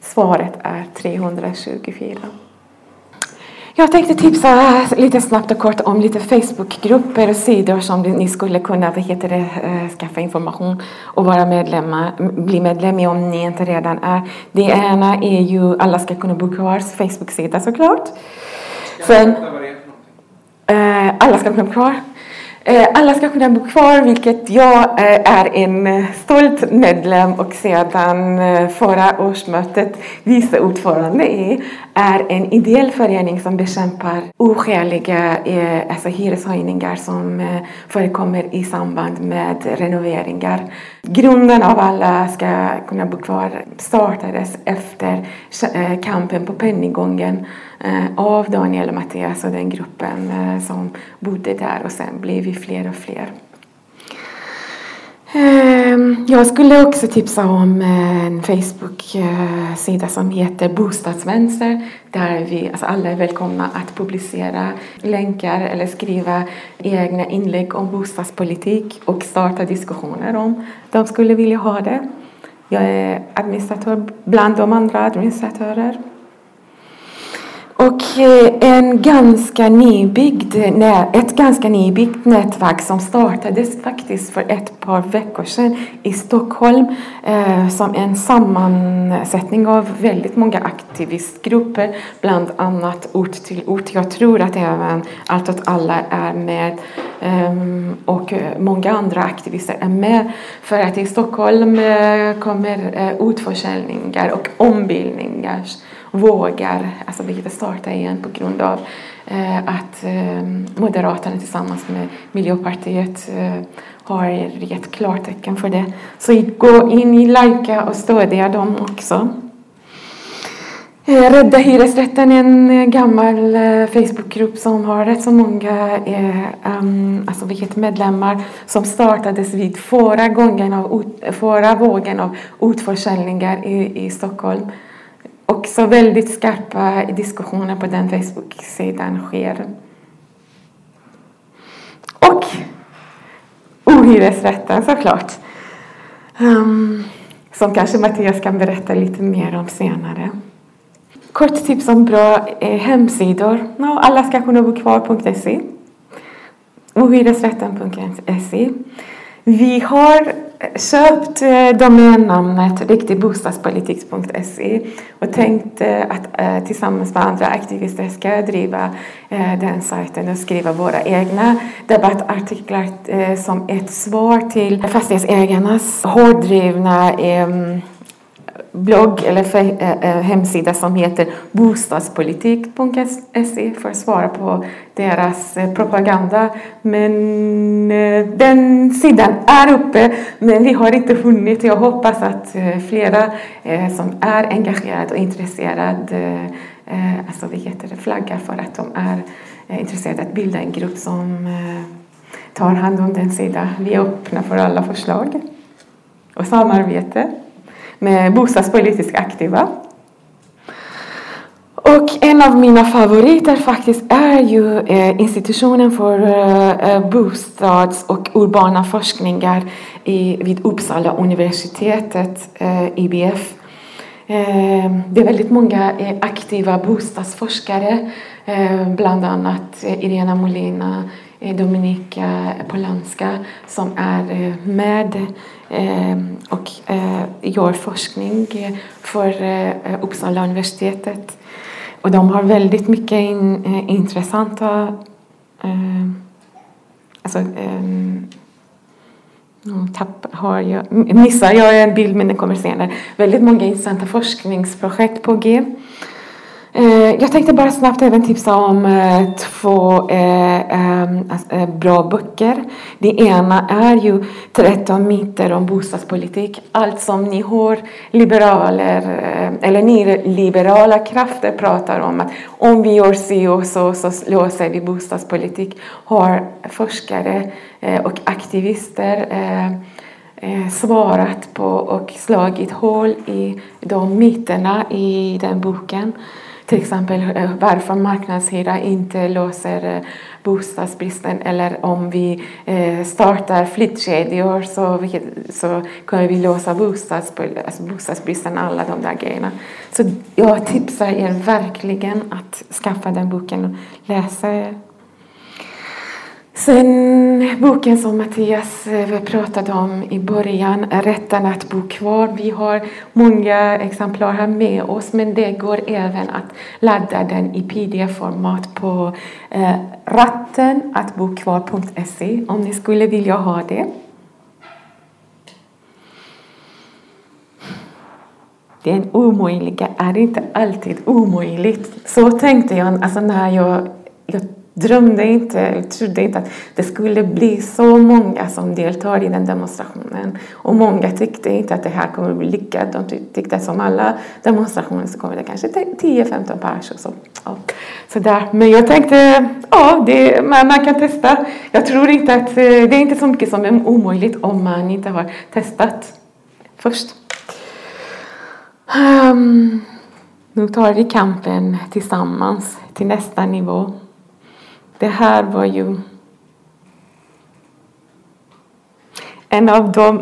Svaret är 324. Jag tänkte tipsa lite snabbt och kort om lite Facebookgrupper och sidor som ni skulle kunna vad heter det, eh, skaffa information och vara medlemmar, bli medlem i om ni inte redan är. Det ena är ju Alla ska kunna bo kvar Facebook-sida såklart. Sen, eh, alla ska kunna bo kvar. Eh, alla ska kunna bo kvar, vilket jag eh, är en eh, stolt medlem och sedan förra årsmötet vice ordförande i, är en ideell förening som bekämpar oskäliga alltså hyreshöjningar som förekommer i samband med renoveringar. Grunden av Alla ska kunna bo kvar startades efter eh, kampen på Pennygången eh, av Daniel och Mattias och den gruppen eh, som bodde där och sen blev vi fler och fler. Ehm, jag skulle också tipsa om eh, en Facebook-sida eh, som heter Bostadsvänster där vi, alltså alla är välkomna att publicera länkar eller skriva egna inlägg om bostadspolitik och starta diskussioner om de skulle vilja ha det. Jag är administratör bland de andra administratörer. Och eh, en ganska nybyggd, ett ganska nybyggt nätverk som startades faktiskt för ett par veckor sedan i Stockholm eh, som en sammansättning av väldigt många aktivistgrupper, bland annat Ort till ort. Jag tror att även Allt åt alla är med ehm, och eh, många andra aktivister är med för att i Stockholm kommer utförsäljningar och ombildningar vågar, alltså vilket starta igen på grund av eh, att eh, Moderaterna tillsammans med Miljöpartiet eh, har gett klartecken för det. Så gå in i Lajka och stödja dem också. Eh, Rädda hyresrätten är en eh, gammal eh, Facebookgrupp som har rätt så många um, alltså vilket medlemmar som startades vid förra, gången av, förra vågen av utförsäljningar i, i Stockholm också väldigt skarpa diskussioner på den Facebook-sidan sker. Och ohyresrätten såklart. Um, som kanske Mattias kan berätta lite mer om senare. Kort tips om bra eh, hemsidor. No, alla ska kunna bo kvar.se. Ohyresrätten.se. Vi har köpt eh, domännamnet riktigbostadspolitik.se och tänkte att eh, tillsammans med andra aktivister ska driva eh, den sajten och skriva våra egna debattartiklar som ett svar till fastighetsägarnas hårddrivna blogg eller för, eh, eh hemsida som heter bostadspolitik.se för att svara på deras eh, propaganda. Men eh, den sidan är uppe men vi har inte hunnit. Jag hoppas att eh, flera som är engagerade och intresserade alltså vi heter det, flaggar för att de är intresserade att bilda en grupp som tar hand om den sidan. Vi är öppna för alla förslag och samarbete med bostadspolitiskt aktiva. Och en av mina favoriter faktiskt är ju eh, institutionen för eh, eh, bostads och urbana forskningar vid Uppsala universitetet, IBF. Det är väldigt många aktiva bostadsforskare, bland annat Irena Molina, Dominika Polanska som är med Ehm, och eh, gör forskning för eh, Uppsala universitetet. Och de har väldigt mycket in, eh, intressanta ehm, alltså, ehm, Tapp, har jag, missar jag en bild men den kommer senare. Väldigt många intressanta forskningsprojekt på G. Eh, jag tänkte bara snabbt även tipsa om eh, två eh, ehm, bra böcker. Det ena är ju 13 myter om bostadspolitik. Allt som ni hör liberaler eller ni liberala krafter pratar om att om vi gör si och så så löser vi bostadspolitik har forskare och aktivister svarat på och slagit hål i de myterna i den boken. Till exempel eh, varför marknadshyra inte löser eh, bostadsbristen eller om vi eh, startar flyttkedjor så, så kommer vi lösa alltså bostadsbristen, alla de där grejerna. Så jag tipsar er verkligen att skaffa den boken och läsa Sen boken som Mattias eh, pratade om i början, Rätten att bo kvar. Vi har många exemplar här med oss men det går även att ladda den i pdf-format på eh, rattenattbokvar.se om ni skulle vilja ha det. Det är omöjliga är inte alltid omöjligt. Så tänkte jag alltså när jag, jag drömde inte, eller trodde inte att det skulle bli så många som deltar i den demonstrationen. Och många tyckte inte att det här kommer bli lyckat. De tyckte att som alla demonstrationer så kommer det kanske 10-15 pers och så. Ja, sådär. Men jag tänkte, ja, det, man, man kan testa. Jag tror inte att eh, det är inte så mycket som är omöjligt om man inte har testat först. Um, nu tar vi kampen tillsammans till nästa nivå. Det här var ju en av de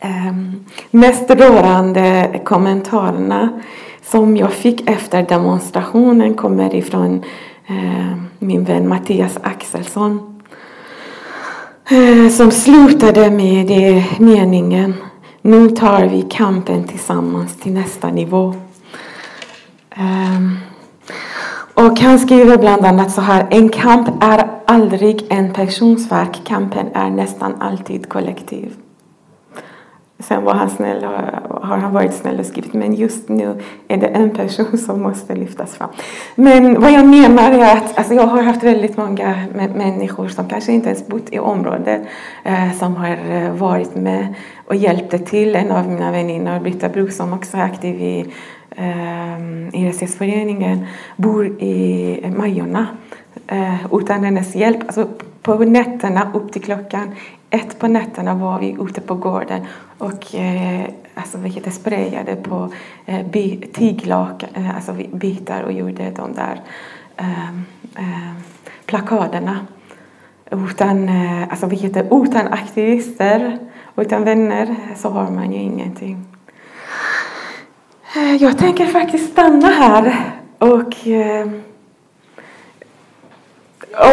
ehm, mest rörande kommentarerna som jag fick efter demonstrationen kommer ifrån ehm, min vän Mattias Axelsson. Eh, som slutade med eh, meningen nu tar vi kampen tillsammans till nästa nivå. Ehm, och han skriver bland annat så här. En kamp är aldrig en persons verk. Kampen är nästan alltid kollektiv. Sen var han snäll, har han varit snäll och skrivit men just nu är det en person som måste lyftas fram. Men vad jag menar är att alltså jag har haft väldigt många människor som kanske inte ens bott i området eh, som har eh, varit med och hjälpte till. En av mina väninnor, Britta Bruk, som också är aktiv i eh, Hyresgästföreningen, bor i Majorna. Eh, utan hennes hjälp, alltså på nätterna upp till klockan ett på nätterna var vi ute på gården och eh, alltså, vilket sprayade på eh, tiglak, eh, alltså bitar och gjorde de där eh, eh, plakaderna. Utan, eh, alltså, vilket, utan aktivister, utan vänner så har man ju ingenting. Eh, jag tänker faktiskt stanna här och eh,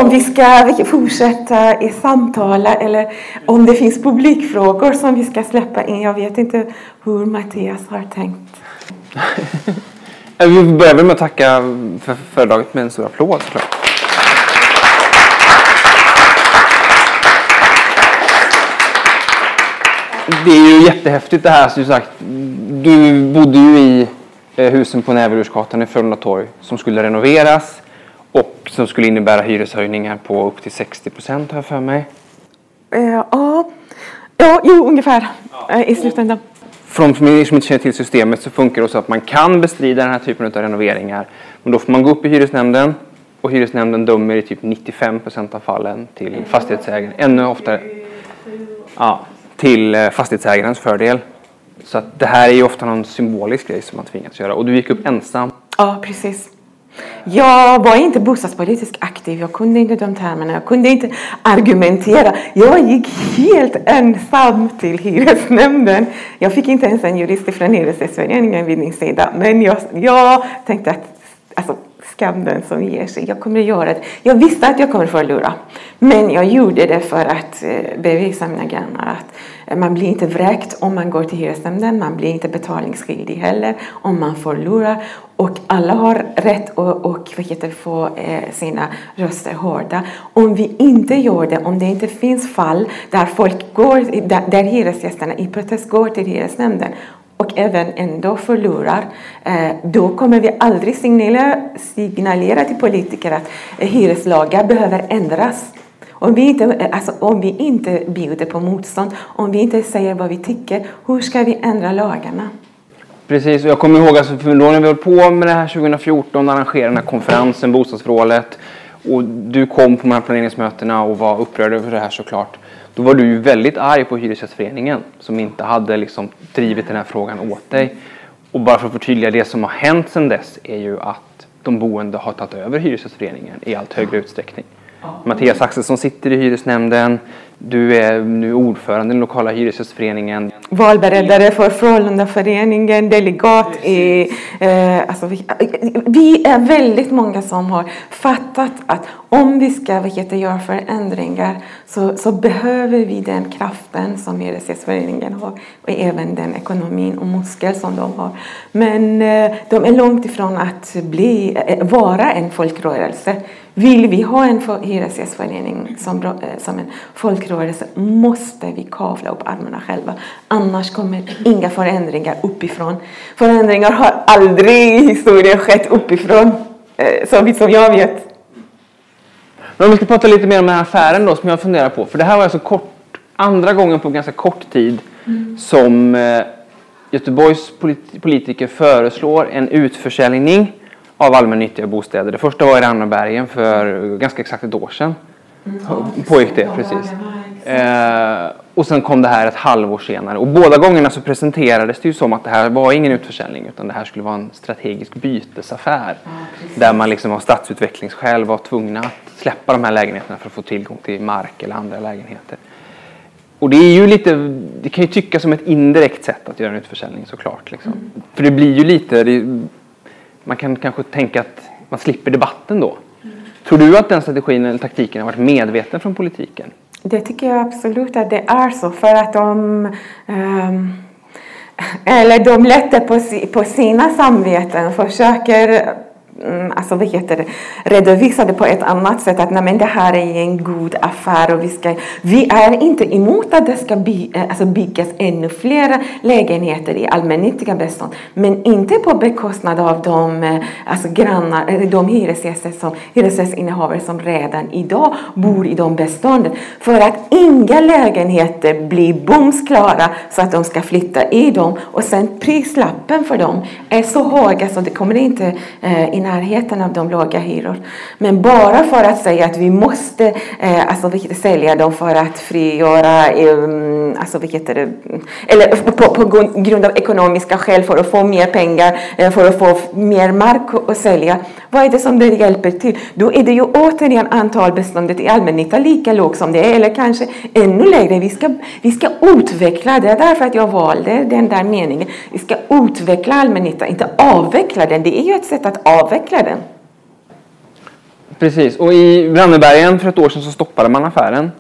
om vi ska fortsätta i samtala eller om det finns publikfrågor som vi ska släppa in. Jag vet inte hur Mattias har tänkt. vi börjar väl med att tacka för föredraget med en stor applåd såklart. Det är ju jättehäftigt det här som sagt. Du bodde ju i eh, husen på Näverursgatan i Frölunda torg som skulle renoveras och som skulle innebära hyreshöjningar på upp till 60 procent har jag för mig. Uh, ja, ja jo, ungefär ja. i slutändan. För de som inte känner till systemet så funkar det så att man kan bestrida den här typen av renoveringar. Men då får man gå upp i hyresnämnden och hyresnämnden dömer i typ 95 procent av fallen till fastighetsägaren. Ännu oftare ja, till eh, fastighetsägarens fördel. Så att det här är ju ofta någon symbolisk grej som man tvingas göra. Och du gick upp ensam. Ja, precis. Jag var inte bostadspolitiskt aktiv, jag kunde inte de termerna, jag kunde inte argumentera. Jag gick helt ensam till hyresnämnden. Jag fick inte ens en jurist från Hyresgästföreningen vid min sida, men jag, jag tänkte att alltså, skam den som ger sig. Jag kommer att göra det. Jag visste att jag kommer att förlora. Men jag gjorde det för att eh, bevisa mina grannar att eh, man blir inte vräkt om man går till hyresnämnden. Man blir inte betalningsskyldig heller om man förlorar. Och alla har rätt att och, få eh, sina röster hörda. Om vi inte gör det, om det inte finns fall där folk går, där, där hyresgästerna i protest går till hyresnämnden och även ändå förlorar, eh, då kommer vi aldrig signalera, signalera till politiker att eh, hyreslagar behöver ändras. Om vi, inte, eh, alltså, om vi inte bjuder på motstånd, om vi inte säger vad vi tycker, hur ska vi ändra lagarna? Precis, och jag kommer ihåg alltså, för då när vi höll på med det här 2014 arrangerade den här konferensen, bostadsvrålet och du kom på de här planeringsmötena och var upprörd över det här såklart. Då var du ju väldigt arg på Hyresgästföreningen som inte hade liksom drivit den här frågan åt dig. Och bara för att förtydliga, det som har hänt sedan dess är ju att de boende har tagit över Hyresgästföreningen i allt högre utsträckning. Mattias Axelsson sitter i hyresnämnden. Du är nu ordförande i den lokala hyresgästföreningen. Valberedare för Frölundaföreningen, delegat i... Eh, alltså vi, vi, är väldigt många som har fattat att om vi ska heter, göra förändringar så, så behöver vi den kraften som Hyresgästföreningen har och även den ekonomin och muskel som de har. Men eh, de är långt ifrån att bli, eh, vara en folkrörelse. Vill vi ha en hyresgästförening som, eh, som en folkrörelse måste vi kavla upp armarna själva. Annars kommer inga förändringar uppifrån. Förändringar har aldrig i historien skett uppifrån, så vitt som jag vet. Men om vi ska prata lite mer om den här affären då som jag funderar på. För det här var alltså kort, andra gången på ganska kort tid som eh, Göteborgs polit- politiker föreslår en utförsäljning av allmännyttiga bostäder. Det första var i Rannebergen för ganska exakt ett år sedan. Pågick det, precis. Eh, och sen kom det här ett halvår senare. Och båda gångerna så presenterades det ju som att det här var ingen utförsäljning utan det här skulle vara en strategisk bytesaffär. där man liksom av stadsutvecklingsskäl var tvungna att släppa de här lägenheterna för att få tillgång till mark eller andra lägenheter. Och det är ju lite, det kan ju tyckas som ett indirekt sätt att göra en utförsäljning såklart. Liksom. För det blir ju lite, det, man kan kanske tänka att man slipper debatten då. Tror du att den strategin eller taktiken har varit medveten från politiken? Det tycker jag absolut att det är så. För att de, um, eller de lättar på, på sina samveten, försöker Mm, alltså, vad heter det, redovisa det på ett annat sätt. Att nej, men det här är en god affär och vi, ska, vi är inte emot att det ska by, eh, alltså, byggas ännu fler lägenheter i allmännyttiga bestånd. Men inte på bekostnad av de, eh, alltså, grannar, eh, de hyresgäster som, hyresgästinnehavare som redan idag bor i de bestånden. För att inga lägenheter blir bomsklara så att de ska flytta i dem. Och sen prislappen för dem är så höga så det kommer inte eh, närheten av de låga hyror. Men bara för att säga att vi måste eh, alltså, sälja dem för att frigöra, eh, alltså, vad heter det, eller på, på grund- av ekonomiska skäl för att få mer pengar, eh, för att få mer mark att sälja. Vad är det som det hjälper till? Då är det ju återigen antalbeståndet i allmännyttan lika lågt som det är, eller kanske ännu lägre. Vi ska, vi ska utveckla, det är därför att jag valde den där meningen. Vi ska utveckla allmännyttan, inte avveckla den. Det är ju ett sätt att avveckla den. Precis, och i Rannebergen för ett år sedan så stoppade man affären.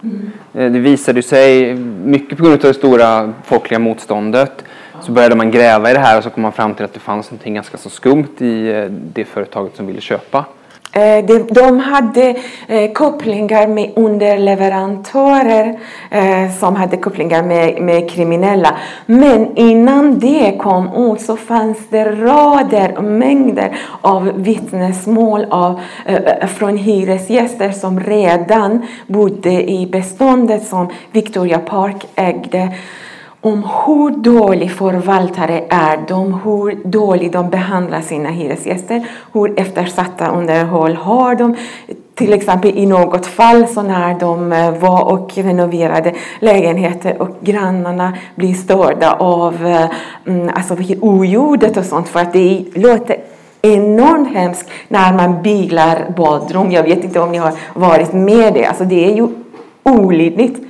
Eh, Det visade sig, mycket på grund av det stora folkliga motståndet, så började man gräva i det här och så kom man fram till att det fanns någonting ganska så skumt i eh, det företaget som ville köpa. Eh, de, hade eh, kopplingar med underleverantörer eh, som hade kopplingar med, med kriminella. Men innan det kom ut så fanns det rader och mängder av vittnesmål av, från hyresgäster som redan bodde i beståndet som Victoria Park ägde om hur dålig förvaltare är de, hur dåligt de behandlar sina hyresgäster, hur eftersatta underhåll har de. Till exempel i något fall så när de eh, var och renoverade lägenheter och grannarna blir störda av eh, mm, alltså oljudet och sånt för att det låter enormt hemskt när man bilar badrum. Jag vet inte om ni har varit med det. Alltså det är ju olidligt.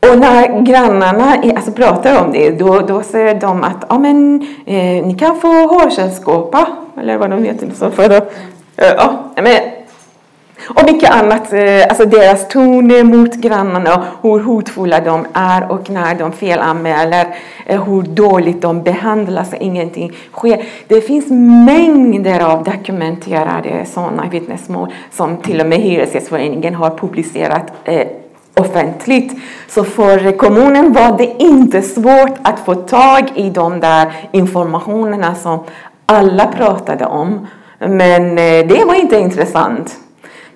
Och när grannarna alltså, pratar om det, då, då säger de att ja, men, eh, ni kan få hörselskåpa, eller vad de heter. Så för att, eh, ja, men, och mycket annat, eh, alltså deras ton mot grannarna, hur hotfulla de är och när de felanmäler, eh, hur dåligt de behandlas, ingenting sker. Det finns mängder av dokumenterade sådana vittnesmål som till och med Hyresgästföreningen har publicerat offentligt. Så för kommunen var det inte svårt att få tag i de där informationerna som alla pratade om. Men eh, det var inte intressant.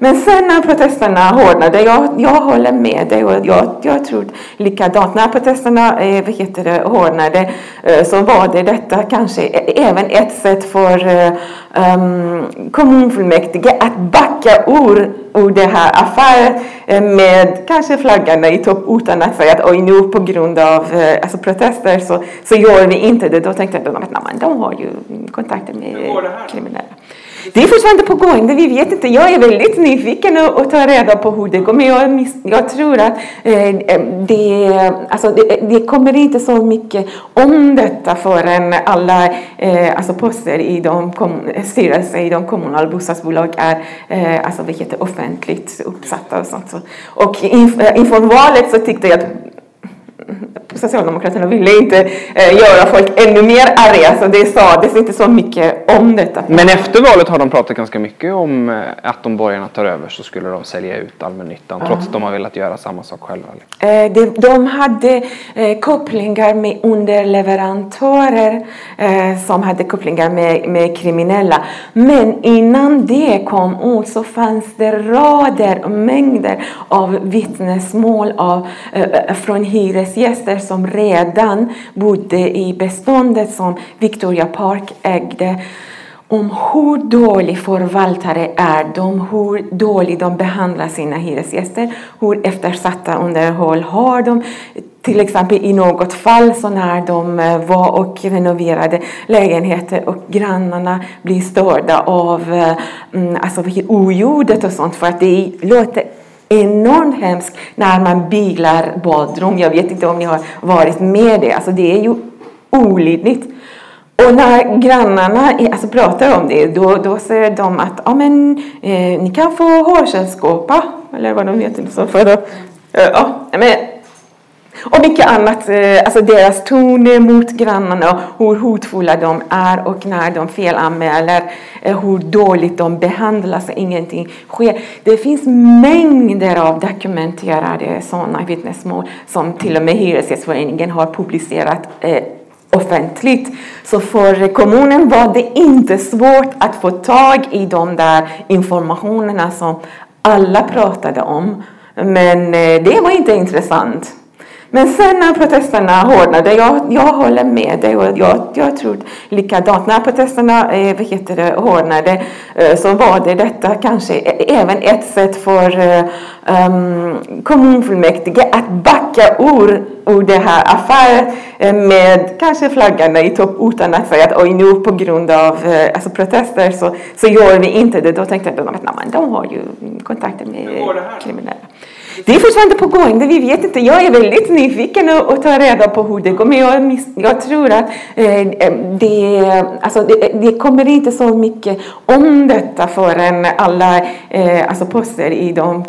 Men sen när protesterna hårdnade, jag, jag håller med dig och jag, jag tror likadant. När protesterna eh, vad heter det, hårdnade eh, så var det detta kanske även ett sätt för eh, um, kommunfullmäktige att backa ur, ur det här affären eh, med kanske flaggarna i topp utan att säga att oj nu på grund av eh, alltså protester så, så gör vi inte det. Då tänkte jag att de har ju kontakter med kriminella. Det är fortfarande på gång, det vi vet inte. Jag är väldigt nyfiken och, att ta reda på hur det går. Men jag, miss, jag tror att eh, eh det, alltså det, eh, det kommer inte så mycket om detta förrän alla eh, alltså poster i de kom, styrelser i de kommunala bostadsbolag är eh, alltså, vad heter, offentligt uppsatta och sånt. Så. Och inf, eh, inför valet så tyckte jag att Socialdemokraterna ville inte eh, göra folk ännu mer arga så det sades inte så mycket om detta. Men efter valet har de pratat ganska mycket om eh, att om borgarna tar över så skulle de sälja ut allmännyttan trots att de har velat göra samma sak själva. Eh, de, de hade eh, kopplingar med underleverantörer eh, som hade kopplingar med, med kriminella. Men innan det kom ut så fanns det rader och mängder av vittnesmål av, eh, från hyresgäster som redan bodde i beståndet som Victoria Park ägde om hur dålig förvaltare är de, hur dåligt de behandlar sina hyresgäster, hur eftersatta underhåll har de. Till exempel i något fall så när de eh, var och renoverade lägenheter och grannarna blir störda av eh, mm, alltså, oljudet och sånt för att det låter enormt hemskt när man bilar badrum. Jag vet inte om ni har varit med det. Alltså det är ju olidligt. Och när grannarna alltså, pratar om det då, då säger de att ja, men, eh, ni kan få hörselskåpa eller vad de heter. Så för att, eh, ja, men, och mycket annat, eh, alltså deras ton mot grannarna, hur hotfulla de är och när de felanmäler, eh, hur dåligt de behandlas, ingenting sker. Det finns mängder av dokumenterade sådana vittnesmål som till och med Hyresgästföreningen har publicerat eh, offentligt. Så för kommunen var det inte svårt att få tag i de där informationerna som alla pratade om. Men det var inte intressant. Men sen när protesterna hårdnade, jag, jag håller med dig och jag, jag tror likadant. När protesterna eh, heter det, hårdnade eh, så var det detta kanske även ett sätt för eh, um, kommunfullmäktige att backa ur, ur det här affären eh, med kanske flaggarna i topp utan att säga att oj nu på grund av eh, alltså protester så, så gör vi inte det. Då tänkte jag att de har ju kontakter med kriminella. Det är fortfarande på gång, vi vet inte. Jag är väldigt nyfiken och, och ta reda på hur det går. Men jag, jag tror att eh, eh det, alltså det, eh, det, kommer inte så mycket om detta förrän alla eh, alltså poster i de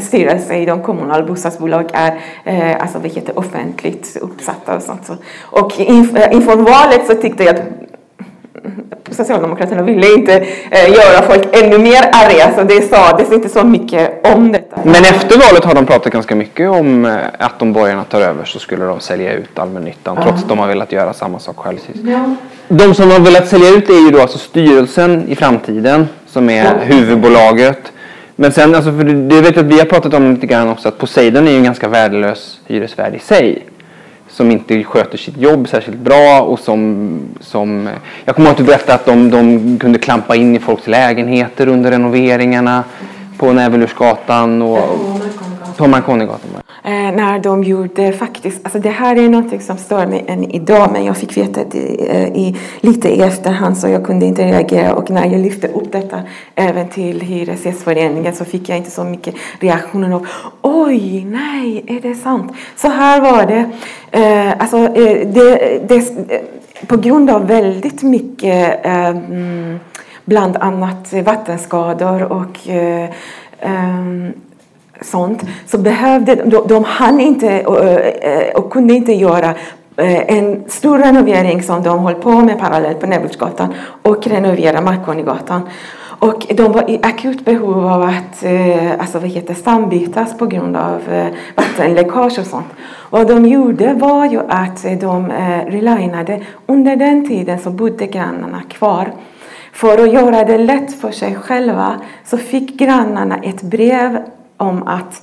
styrelser i de kommunala bostadsbolag är eh, alltså, vilket offentligt uppsatta och sånt. Och eh, inför valet så tyckte jag att Socialdemokraterna ville inte eh, göra folk ännu mer arga så det sades inte så mycket om detta. Men efter valet har de pratat ganska mycket om eh, att om borgarna tar över så skulle de sälja ut allmännyttan uh -huh. trots att de har velat göra samma sak själva. Ja. De som har velat sälja ut är ju då alltså styrelsen i framtiden som är ja. huvudbolaget. Men sen, alltså, för det vet jag att vi har pratat om lite grann också, att Poseidon är ju en ganska värdelös hyresvärd i sig som inte sköter sitt jobb särskilt bra och som, som jag kommer ihåg att du berättade att de, de kunde klampa in i folks lägenheter under renoveringarna på Nävelursgatan och på Marconigatan. Eh, när de gjorde faktiskt, alltså det här är något som stör mig än idag men jag fick veta det eh, i, lite i efterhand så jag kunde inte reagera och när jag lyfte upp detta även till Hyresgästföreningen så fick jag inte så mycket reaktioner av oj, nej, är det sant? Så här var det. Eh, alltså, eh, det, det, på grund av väldigt mycket eh, mm, bland annat vattenskador och eh, eh sånt så behövde de, de hann inte och, och kunde inte göra eh, en stor renovering som de höll på med parallellt på Näbbulsgatan och renovera Marconigatan. Och de var i akut behov av att eh, alltså, vad heter, stambytas på grund av eh, vattenläckage och sånt. Vad de gjorde var ju att de relinade. Under den tiden så bodde grannarna kvar. För att göra det lätt för sig själva så fick grannarna ett brev om att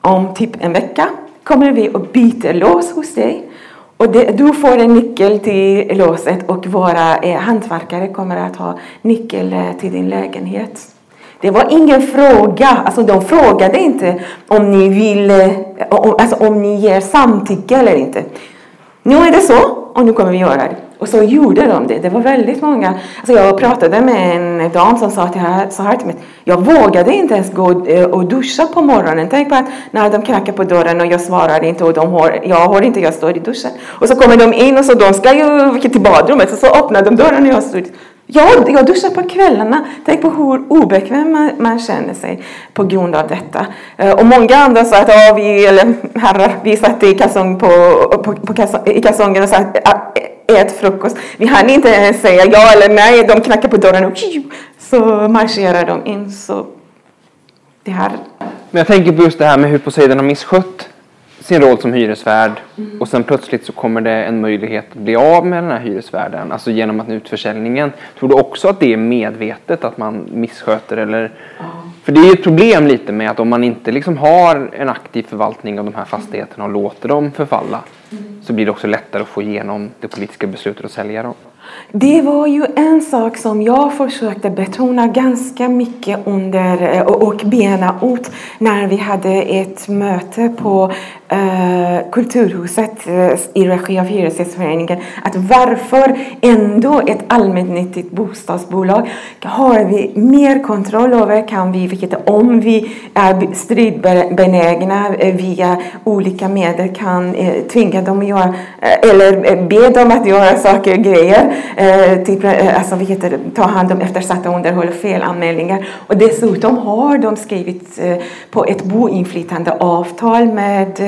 om typ en vecka kommer vi och byter lås hos dig. Och det, du får en nyckel till låset och våra eh, hantverkare kommer att ha nyckel eh, till din lägenhet. Det var ingen fråga, alltså de frågade inte om ni vill, eh, alltså om ni ger samtycke eller inte. Nu är det så och nu kommer vi göra det. Och så gjorde de det. Det var väldigt många. Alltså jag pratade med en dam som sa till här, så här till mig. Jag vågade inte ens gå eh, och duscha på morgonen. Tänk på att när de knackar på dörren och jag svarar inte och de hör, jag hör inte, jag står i duschen. Och så kommer de in och så de ska ju till badrummet. Så, så öppnar de dörren och jag står Ja, jag duschar på kvällarna. Tänk på hur obekväm man, man känner sig på grund av detta. Eh, och många andra sa att ja, vi, eller herrar, vi satt i, kalsong på, på, på kalsong, i kalsongen och sa att ät frukost. Vi hann inte ens säga ja eller nej. De knackade på dörren och så marscherar de in. Så det här. Men jag tänker på just det här med hur Poseidon har misskött sin roll som hyresvärd mm. och sen plötsligt så kommer det en möjlighet att bli av med den här hyresvärden, alltså genom att utförsäljningen. Tror du också att det är medvetet att man missköter eller? Mm. För det är ju ett problem lite med att om man inte liksom har en aktiv förvaltning av de här fastigheterna och låter dem förfalla mm. så blir det också lättare att få igenom det politiska beslutet att sälja dem. Det var ju en sak som jag försökte betona ganska mycket under eh, och bena ut när vi hade ett möte på eh, Kulturhuset eh, i regi av Hyresgästföreningen. Att varför ändå ett allmännyttigt bostadsbolag? Har vi mer kontroll över, kan vi, vilket om vi är stridbenägna eh, via olika medel kan eh, tvinga dem att göra eller be dem att göra saker och grejer? Till, alltså, vad heter ta hand om eftersatta underhåll och felanmälningar. Och dessutom har de skrivit eh, på ett boinflytandeavtal med,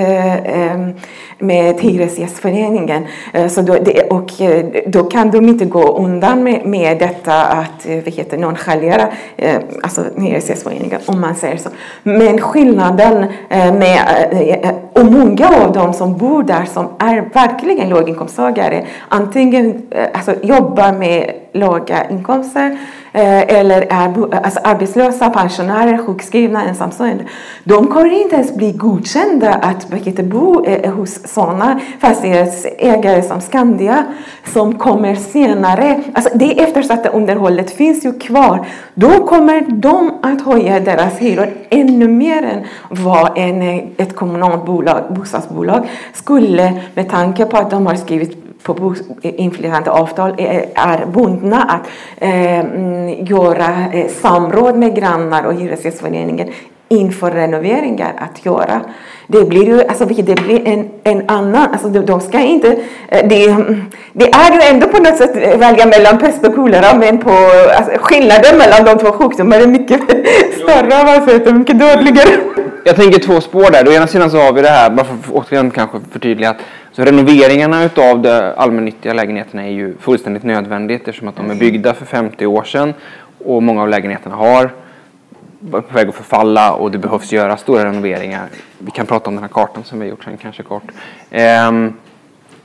med Hyresgästföreningen. Så då, det, och då kan de inte gå undan med, med detta att vad heter, nonchalera alltså Hyresgästföreningen om man säger så. Men skillnaden med, och många av dem som bor där som är verkligen låginkomsttagare antingen alltså, jobbar med låga inkomster eh, eller är alltså arbetslösa, pensionärer, sjukskrivna, ensamstående. De kommer inte ens bli godkända att bo eh, hos sådana fastighetsägare som Skandia som kommer senare. Alltså det eftersatta underhållet finns ju kvar. Då kommer de att höja deras hyror ännu mer än vad en, ett kommunalt bolag, bostadsbolag skulle med tanke på att de har skrivit på inflytandeavtal är bundna att eh, mm, göra eh, samråd med grannar och Hyresgästföreningen inför renoveringar att göra. Det blir ju alltså, det blir en, en annan, alltså de ska inte, eh, det, det är ju ändå på något sätt välja mellan pest och kolera men på, alltså, skillnaden mellan de två sjukdomarna är mycket större, alltså, mycket dödligare. Jag tänker två spår där. Å ena sidan så har vi det här, bara för att återigen kanske förtydliga, att så renoveringarna utav de allmännyttiga lägenheterna är ju fullständigt nödvändigt eftersom att de är byggda för 50 år sedan och många av lägenheterna har på väg att förfalla och det behövs göra stora renoveringar. Vi kan prata om den här kartan som vi har gjort sen kanske kort. Um,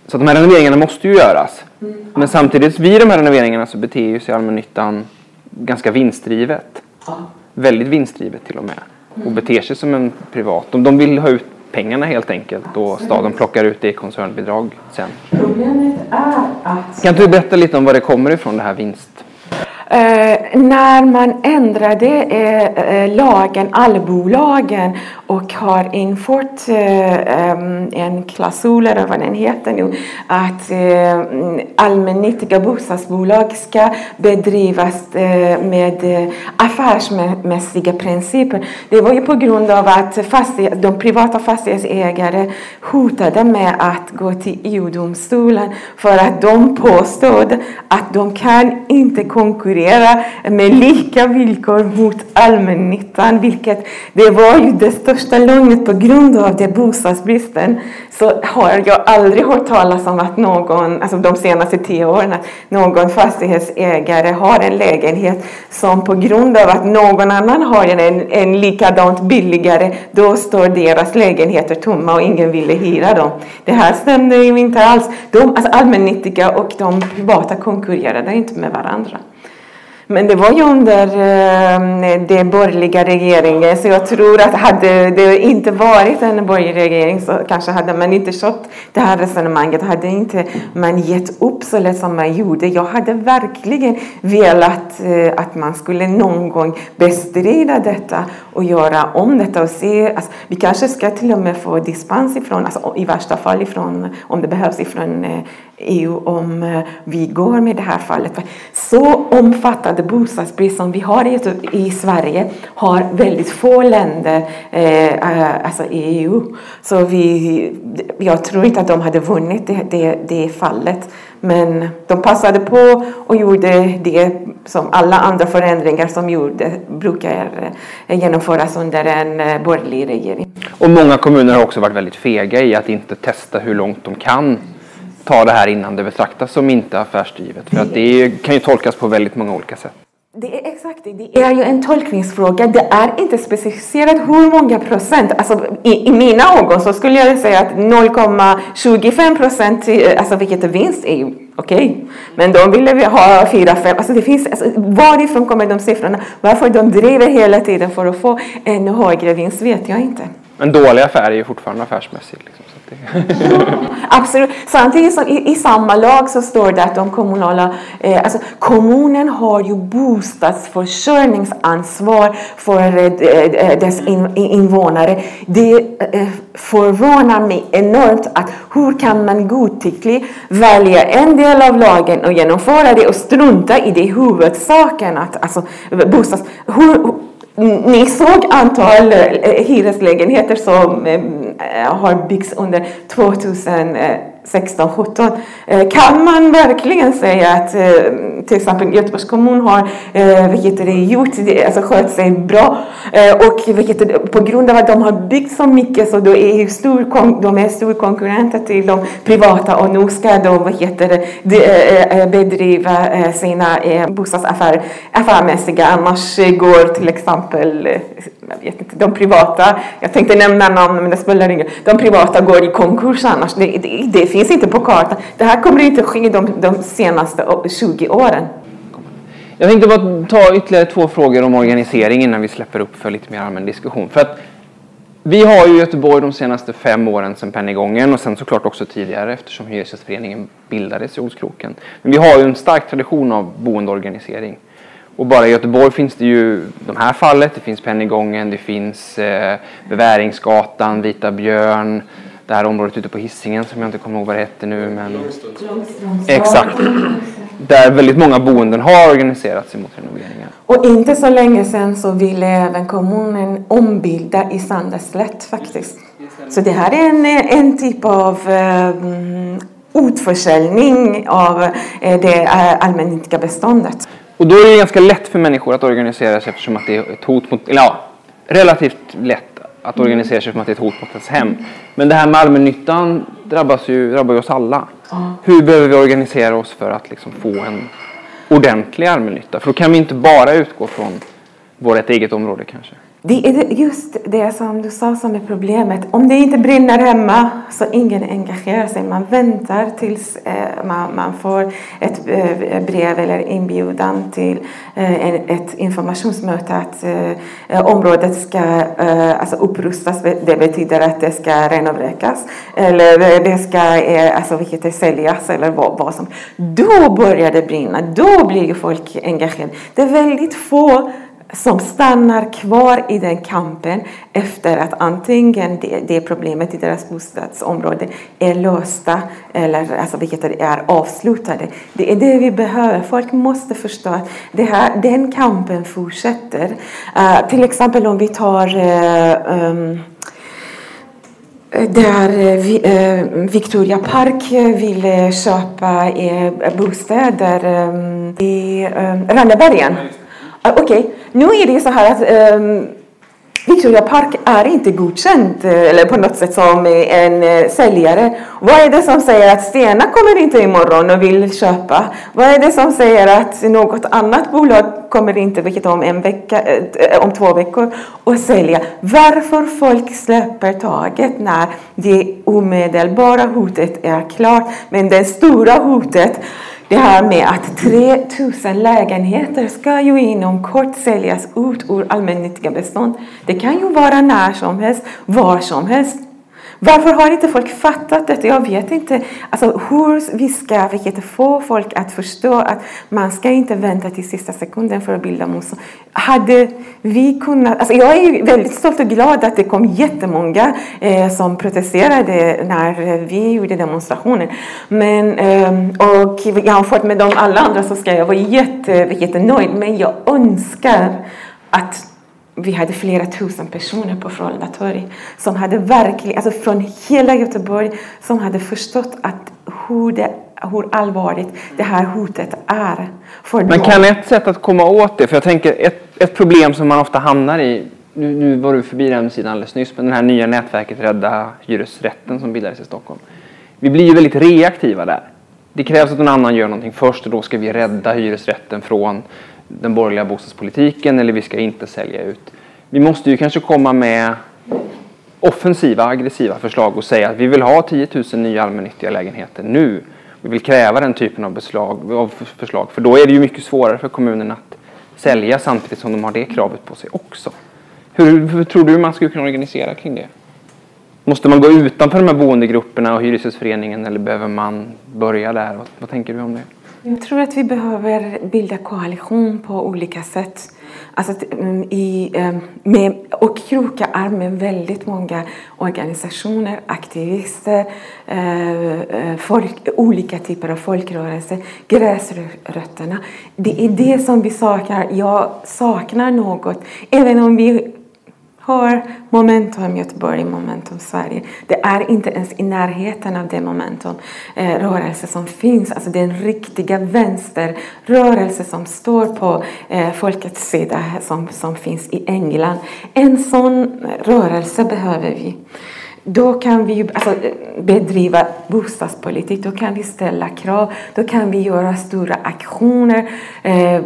så de här renoveringarna måste ju göras. Mm. Men samtidigt vid de här renoveringarna så beter ju sig allmännyttan ganska vinstdrivet. Väldigt vinstdrivet till och med. Och beter sig som en privat. De, de vill ha ut pengarna helt enkelt och staden plockar ut det i koncernbidrag sen. Problemet är att... Kan du berätta lite om var det kommer ifrån det här vinst? Eh, när man ändrade eh, eh, lagen, allbolagen och har infört eh, en klausul, eller vad den heter nu, att eh, allmännyttiga bostadsbolag ska bedrivas eh, med eh, affärsmässiga principer. Det var ju på grund av att fastighet, de privata fastighetsägare hotade med att gå till EU-domstolen för att de påstod att de kan inte konkurrera med lika villkor mot allmännyttan, vilket det var ju det största lugnet på grund av det bostadsbristen så har jag aldrig hört talas om att någon, alltså de senaste tio åren, att någon fastighetsägare har en lägenhet som på grund av att någon annan har en, en likadant billigare, då står deras lägenheter tomma och ingen ville hyra dem. Det här stämde ju inte alls. De, alltså allmännyttiga och de privata konkurrerade inte med varandra. Men det var ju under eh, den borgerliga regeringen så jag tror att hade det inte varit en borgerlig regering så kanske hade man inte kört det här resonemanget. Hade inte man gett upp så lätt som man gjorde. Jag hade verkligen velat eh, att man skulle någon gång bestrida detta och göra om detta och se. Alltså, vi kanske ska till och med få dispens ifrån, alltså, i värsta fall ifrån, om det behövs ifrån eh, EU om eh, vi går med det här fallet. Så omfattande bostadsbrist som vi har i, i Sverige har väldigt få länder eh, eh alltså i EU. Så vi, jag tror inte att de hade vunnit det, det, det fallet. Men de passade på och gjorde det som alla andra förändringar som gjorde, brukar eh, genomföras under en eh, borgerlig regering. Och många kommuner har också varit väldigt fega i att inte testa hur långt de kan ta det här innan det betraktas som inte affärsdrivet. För att det kan ju tolkas på väldigt många olika sätt. Det är exakt det. Det är ju en tolkningsfråga. Det är inte specificerat hur många procent. Alltså, i, i mina ögon så skulle jag säga att 0,25 procent, eh, alltså vilket är vinst, är ju okej. Okay. Men de ville ha 4-5. Alltså det finns, alltså, varifrån kommer de siffrorna? Varför de driver hela tiden för att få ännu högre vinst vet jag inte. En dålig affär är ju fortfarande affärsmässig. Liksom. Absolut. Samtidigt som i, i, samma lag så står det att de kommunala, eh, alltså kommunen har ju bostadsförsörjningsansvar för eh, eh dess in, invånare. Det eh, förvånar mig enormt att hur kan man godtyckligt välja en del av lagen och genomföra det och strunta i det huvudsaken att alltså bostads... Hur, ni såg antal eh, hyreslägenheter som eh, har byggts under 2000 16, 17. Eh, kan man verkligen säga att eh, till exempel Göteborgs kommun har eh, vilket det, gjort, alltså skött sig bra eh, och vilket på grund av att de har byggt så mycket så då är stor, de är stor konkurrenter till de privata och nu ska de vad heter det, eh, eh, bedriva sina bostadsaffärer affärmässiga annars går till exempel jag vet inte, de privata, jag tänkte nämna namn men det spelar ingen de privata går i konkurs annars. Det, det, det finns inte på kartan. Det här kommer inte ske de, de senaste 20 åren. Jag tänkte bara ta ytterligare två frågor om organisering innan vi släpper upp för lite mer allmän diskussion. För att vi har ju Göteborg de senaste fem åren sedan Pennygången och sen såklart också tidigare eftersom Hyresgästföreningen bildades i Olskroken. Men vi har ju en stark tradition av boendeorganisering. Och bara i Göteborg finns det ju de här fallet, det finns Pennygången, det finns eh, Beväringsgatan, Vita Björn, det här området ute på Hisingen som jag inte kommer ihåg vad det hette nu. Men... Exakt. Där väldigt många boenden har organiserat sig mot renoveringar. Och inte så länge sedan så ville även kommunen ombilda i Sandeslätt faktiskt. Så det här är en, en typ av um, utförsäljning av uh, det uh, allmännyttiga beståndet. Och då är det ganska lätt för människor att organisera sig eftersom att det är ett hot mot, ja, relativt lätt att organisera sig som att det är ett hot mot ens hem. Men det här med allmännyttan drabbas ju, drabbar ju oss alla. Hur behöver vi organisera oss för att liksom få en ordentlig allmännytta? För då kan vi inte bara utgå från vårt eget område kanske. Det är just det som du sa som är problemet. Om det inte brinner hemma så ingen engagerar sig. Man väntar tills eh, man, får ett eh, brev eller inbjudan till eh, ett informationsmöte att området ska alltså upprustas. Det betyder att det ska renovräkas. eller det ska alltså, vilket är, säljas eller vad, vad som. Då börjar det brinna. Då blir folk engagerade. Det är väldigt få som stannar kvar i den kampen efter att antingen det, det problemet i deras bostadsområde är lösta eller alltså, vilket är avslutade. Det är det vi behöver. Folk måste förstå att det här, den kampen fortsätter. Uh, till exempel om vi tar uh, um, där Victoria Park ville köpa bostäder i Rannebergen. Okej, okay nu är det så här att um, Victoria Park är inte godkänd eh, eller på något sätt som eh, en eh, säljare. Vad är det som säger att Stena kommer inte imorgon och vill köpa? Vad är det som säger att något annat bolag kommer inte, vilket om en vecka, om två veckor, och sälja? Varför folk släpper taget när det omedelbara hotet är klart, men det stora hotet det här med att 3000 lägenheter ska ju inom kort säljas ut ur allmännyttiga bestånd. Det kan ju vara när som helst, var som helst. Varför har inte folk fattat detta? Jag vet inte. Alltså, hur vi ska vilket, få folk att förstå att man ska inte vänta till sista sekunden för att bilda motstånd. Hade vi kunnat... Alltså jag är väldigt stolt och glad att det kom jättemånga eh, som protesterade när vi gjorde demonstrationen. Men, eh, och jämfört med de alla andra så ska jag vara jätte, jättenöjd. Men jag önskar att vi hade flera tusen personer på Frölunda torg som hade verkligen, alltså från hela Göteborg, som hade förstått att hur, det, hur allvarligt det här hotet är. För Men kan ett sätt att komma åt det, för jag tänker ett, ett problem som man ofta hamnar i, nu, nu var du förbi den sidan alldeles nyss, men det här nya nätverket Rädda hyresrätten som bildades i Stockholm. Vi blir ju väldigt reaktiva där. Det krävs att någon annan gör någonting först och då ska vi rädda hyresrätten från den borgerliga bostadspolitiken eller vi ska inte sälja ut. Vi måste ju kanske komma med offensiva, aggressiva förslag och säga att vi vill ha 10 000 nya allmännyttiga lägenheter nu. Vi vill kräva den typen av, beslag, av förslag för då är det ju mycket svårare för kommunen att sälja samtidigt som de har det kravet på sig också. Hur, hur tror du man skulle kunna organisera kring det? Måste man gå utanför de här boendegrupperna och Hyresgästföreningen eller behöver man börja där? Vad, vad tänker du om det? Jag tror att vi behöver bilda koalition på olika sätt. Alltså, mm, i, ehm, med, och kroka arm med väldigt många organisationer, aktivister, eh, eh, folk, olika typer av folkrörelser, gräsrötterna. Det är det som vi saknar. Jag saknar något, även om vi har Momentum Göteborg, Momentum Sverige. Det är inte ens i närheten av det momentum eh, rörelse som finns, alltså den riktiga vänsterrörelse som står på eh, folkets sida som, som finns i England. En sån rörelse behöver vi. Då kan vi alltså, bedriva bostadspolitik, då kan vi ställa krav, då kan vi göra stora aktioner, eh,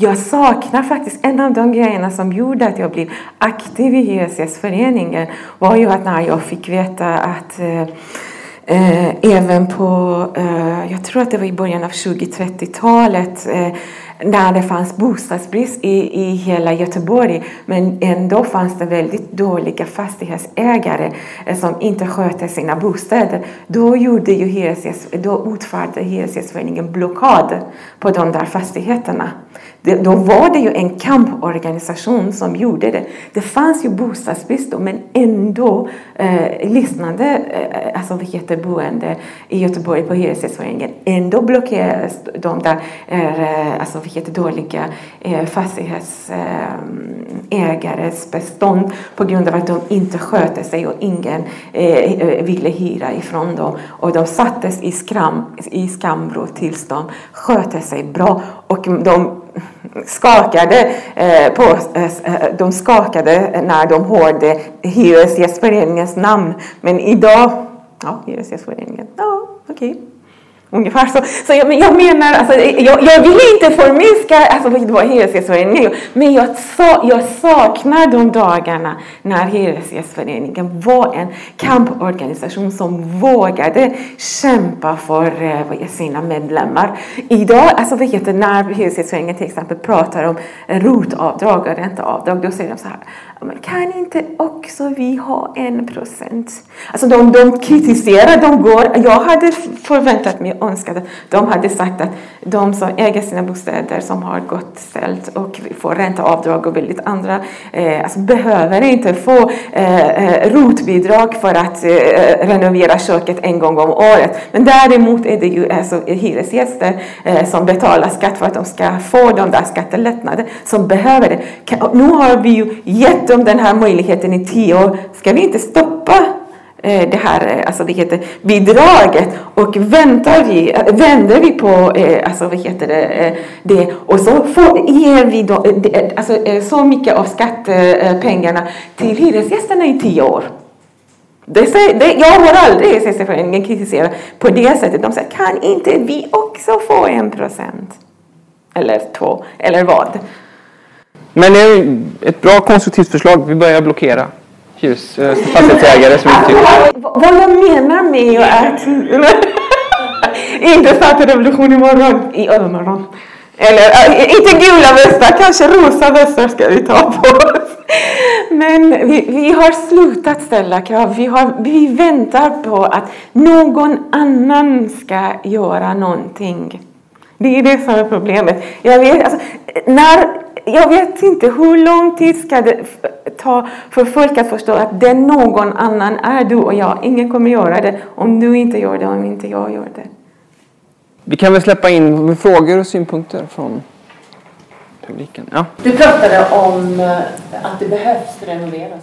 jag saknar faktiskt en av de grejerna som gjorde att jag blev aktiv i Hyresgästföreningen var ju att när jag fick veta att eh, eh, även på, eh, jag tror att det var i början av 20-30-talet eh, när det fanns bostadsbrist i, i hela Göteborg men ändå fanns det väldigt dåliga fastighetsägare eh, som inte skötte sina bostäder. Då, gjorde ju hyresgäst, då utförde Hyresgästföreningen blockad på de där fastigheterna det, då var det ju en kamporganisation som gjorde det. Det fanns ju bostadsbrist då, men ändå eh, lyssnade eh, alltså, heter boende i Göteborg på Hyresgästföreningen. Ändå blockerades de där eh, alltså, vad heter dåliga eh, fastighetsägares eh, bestånd på grund av att de inte skötte sig och ingen eh, eh ville hyra ifrån dem. Och de sattes i, skram, i skamvrå tills de skötte sig bra och de skakade, eh, på, eh, eh, de skakade när de hörde Hyresgästföreningens namn. Men idag, ja, Hyresgästföreningen, ja, okej. Okay. Ungefär så. så jag, jag menar, alltså, jag, jag vill inte förminska alltså, vad Hyresgästföreningen men jag, sa, jag saknar de dagarna när Hyresgästföreningen var en kamporganisation som vågade kämpa för eh, sina medlemmar. Idag, alltså, vad heter, när Hyresgästföreningen till exempel pratar om rotavdrag och ränteavdrag, då säger de så här men kan inte också vi ha en procent? Alltså de, de kritiserar, de går. Jag hade förväntat mig och önskat att de hade sagt att de som äger sina bostäder som har gott ställt och får ränteavdrag och väldigt andra eh, alltså behöver inte få eh, eh rotbidrag för att eh, eh, renovera köket en gång om året. Men däremot är det ju alltså, hyresgäster eh, som betalar skatt för att de ska få de där skattelättnader som behöver det. Nu har vi ju gett dem den här möjligheten i tio år. Ska vi inte stoppa eh, det här eh, alltså det heter, bidraget och väntar vi, vänder vi på eh, alltså, vad heter det, eh, det och så får, ger vi då, alltså, så mycket av skattepengarna till hyresgästerna i tio år. Det, det, jag har aldrig Hyresgästföreningen kritisera på det sättet. De säger kan inte vi också få en procent? Eller två, eller vad? Men det är ett bra konstruktivt förslag. Vi börjar blockera hyres, äh, fastighetsägare som inte tycker... Vad jag menar med att inte starta revolution imorgon, i övermorgon. Eller äh, inte gula västar, kanske rosa västar ska vi ta på oss. Men vi, vi har slutat ställa krav. Vi, har, vi väntar på att någon annan ska göra någonting. Det är det som är problemet. Jag vet, alltså, när, jag vet inte hur lång tid ska det ta för folk att förstå att den någon annan är du och jag. Ingen kommer göra det om du inte gör det, om inte jag gör det. Vi kan väl släppa in frågor och synpunkter från publiken. Ja. Du pratade om eh, att det behövs renoveras.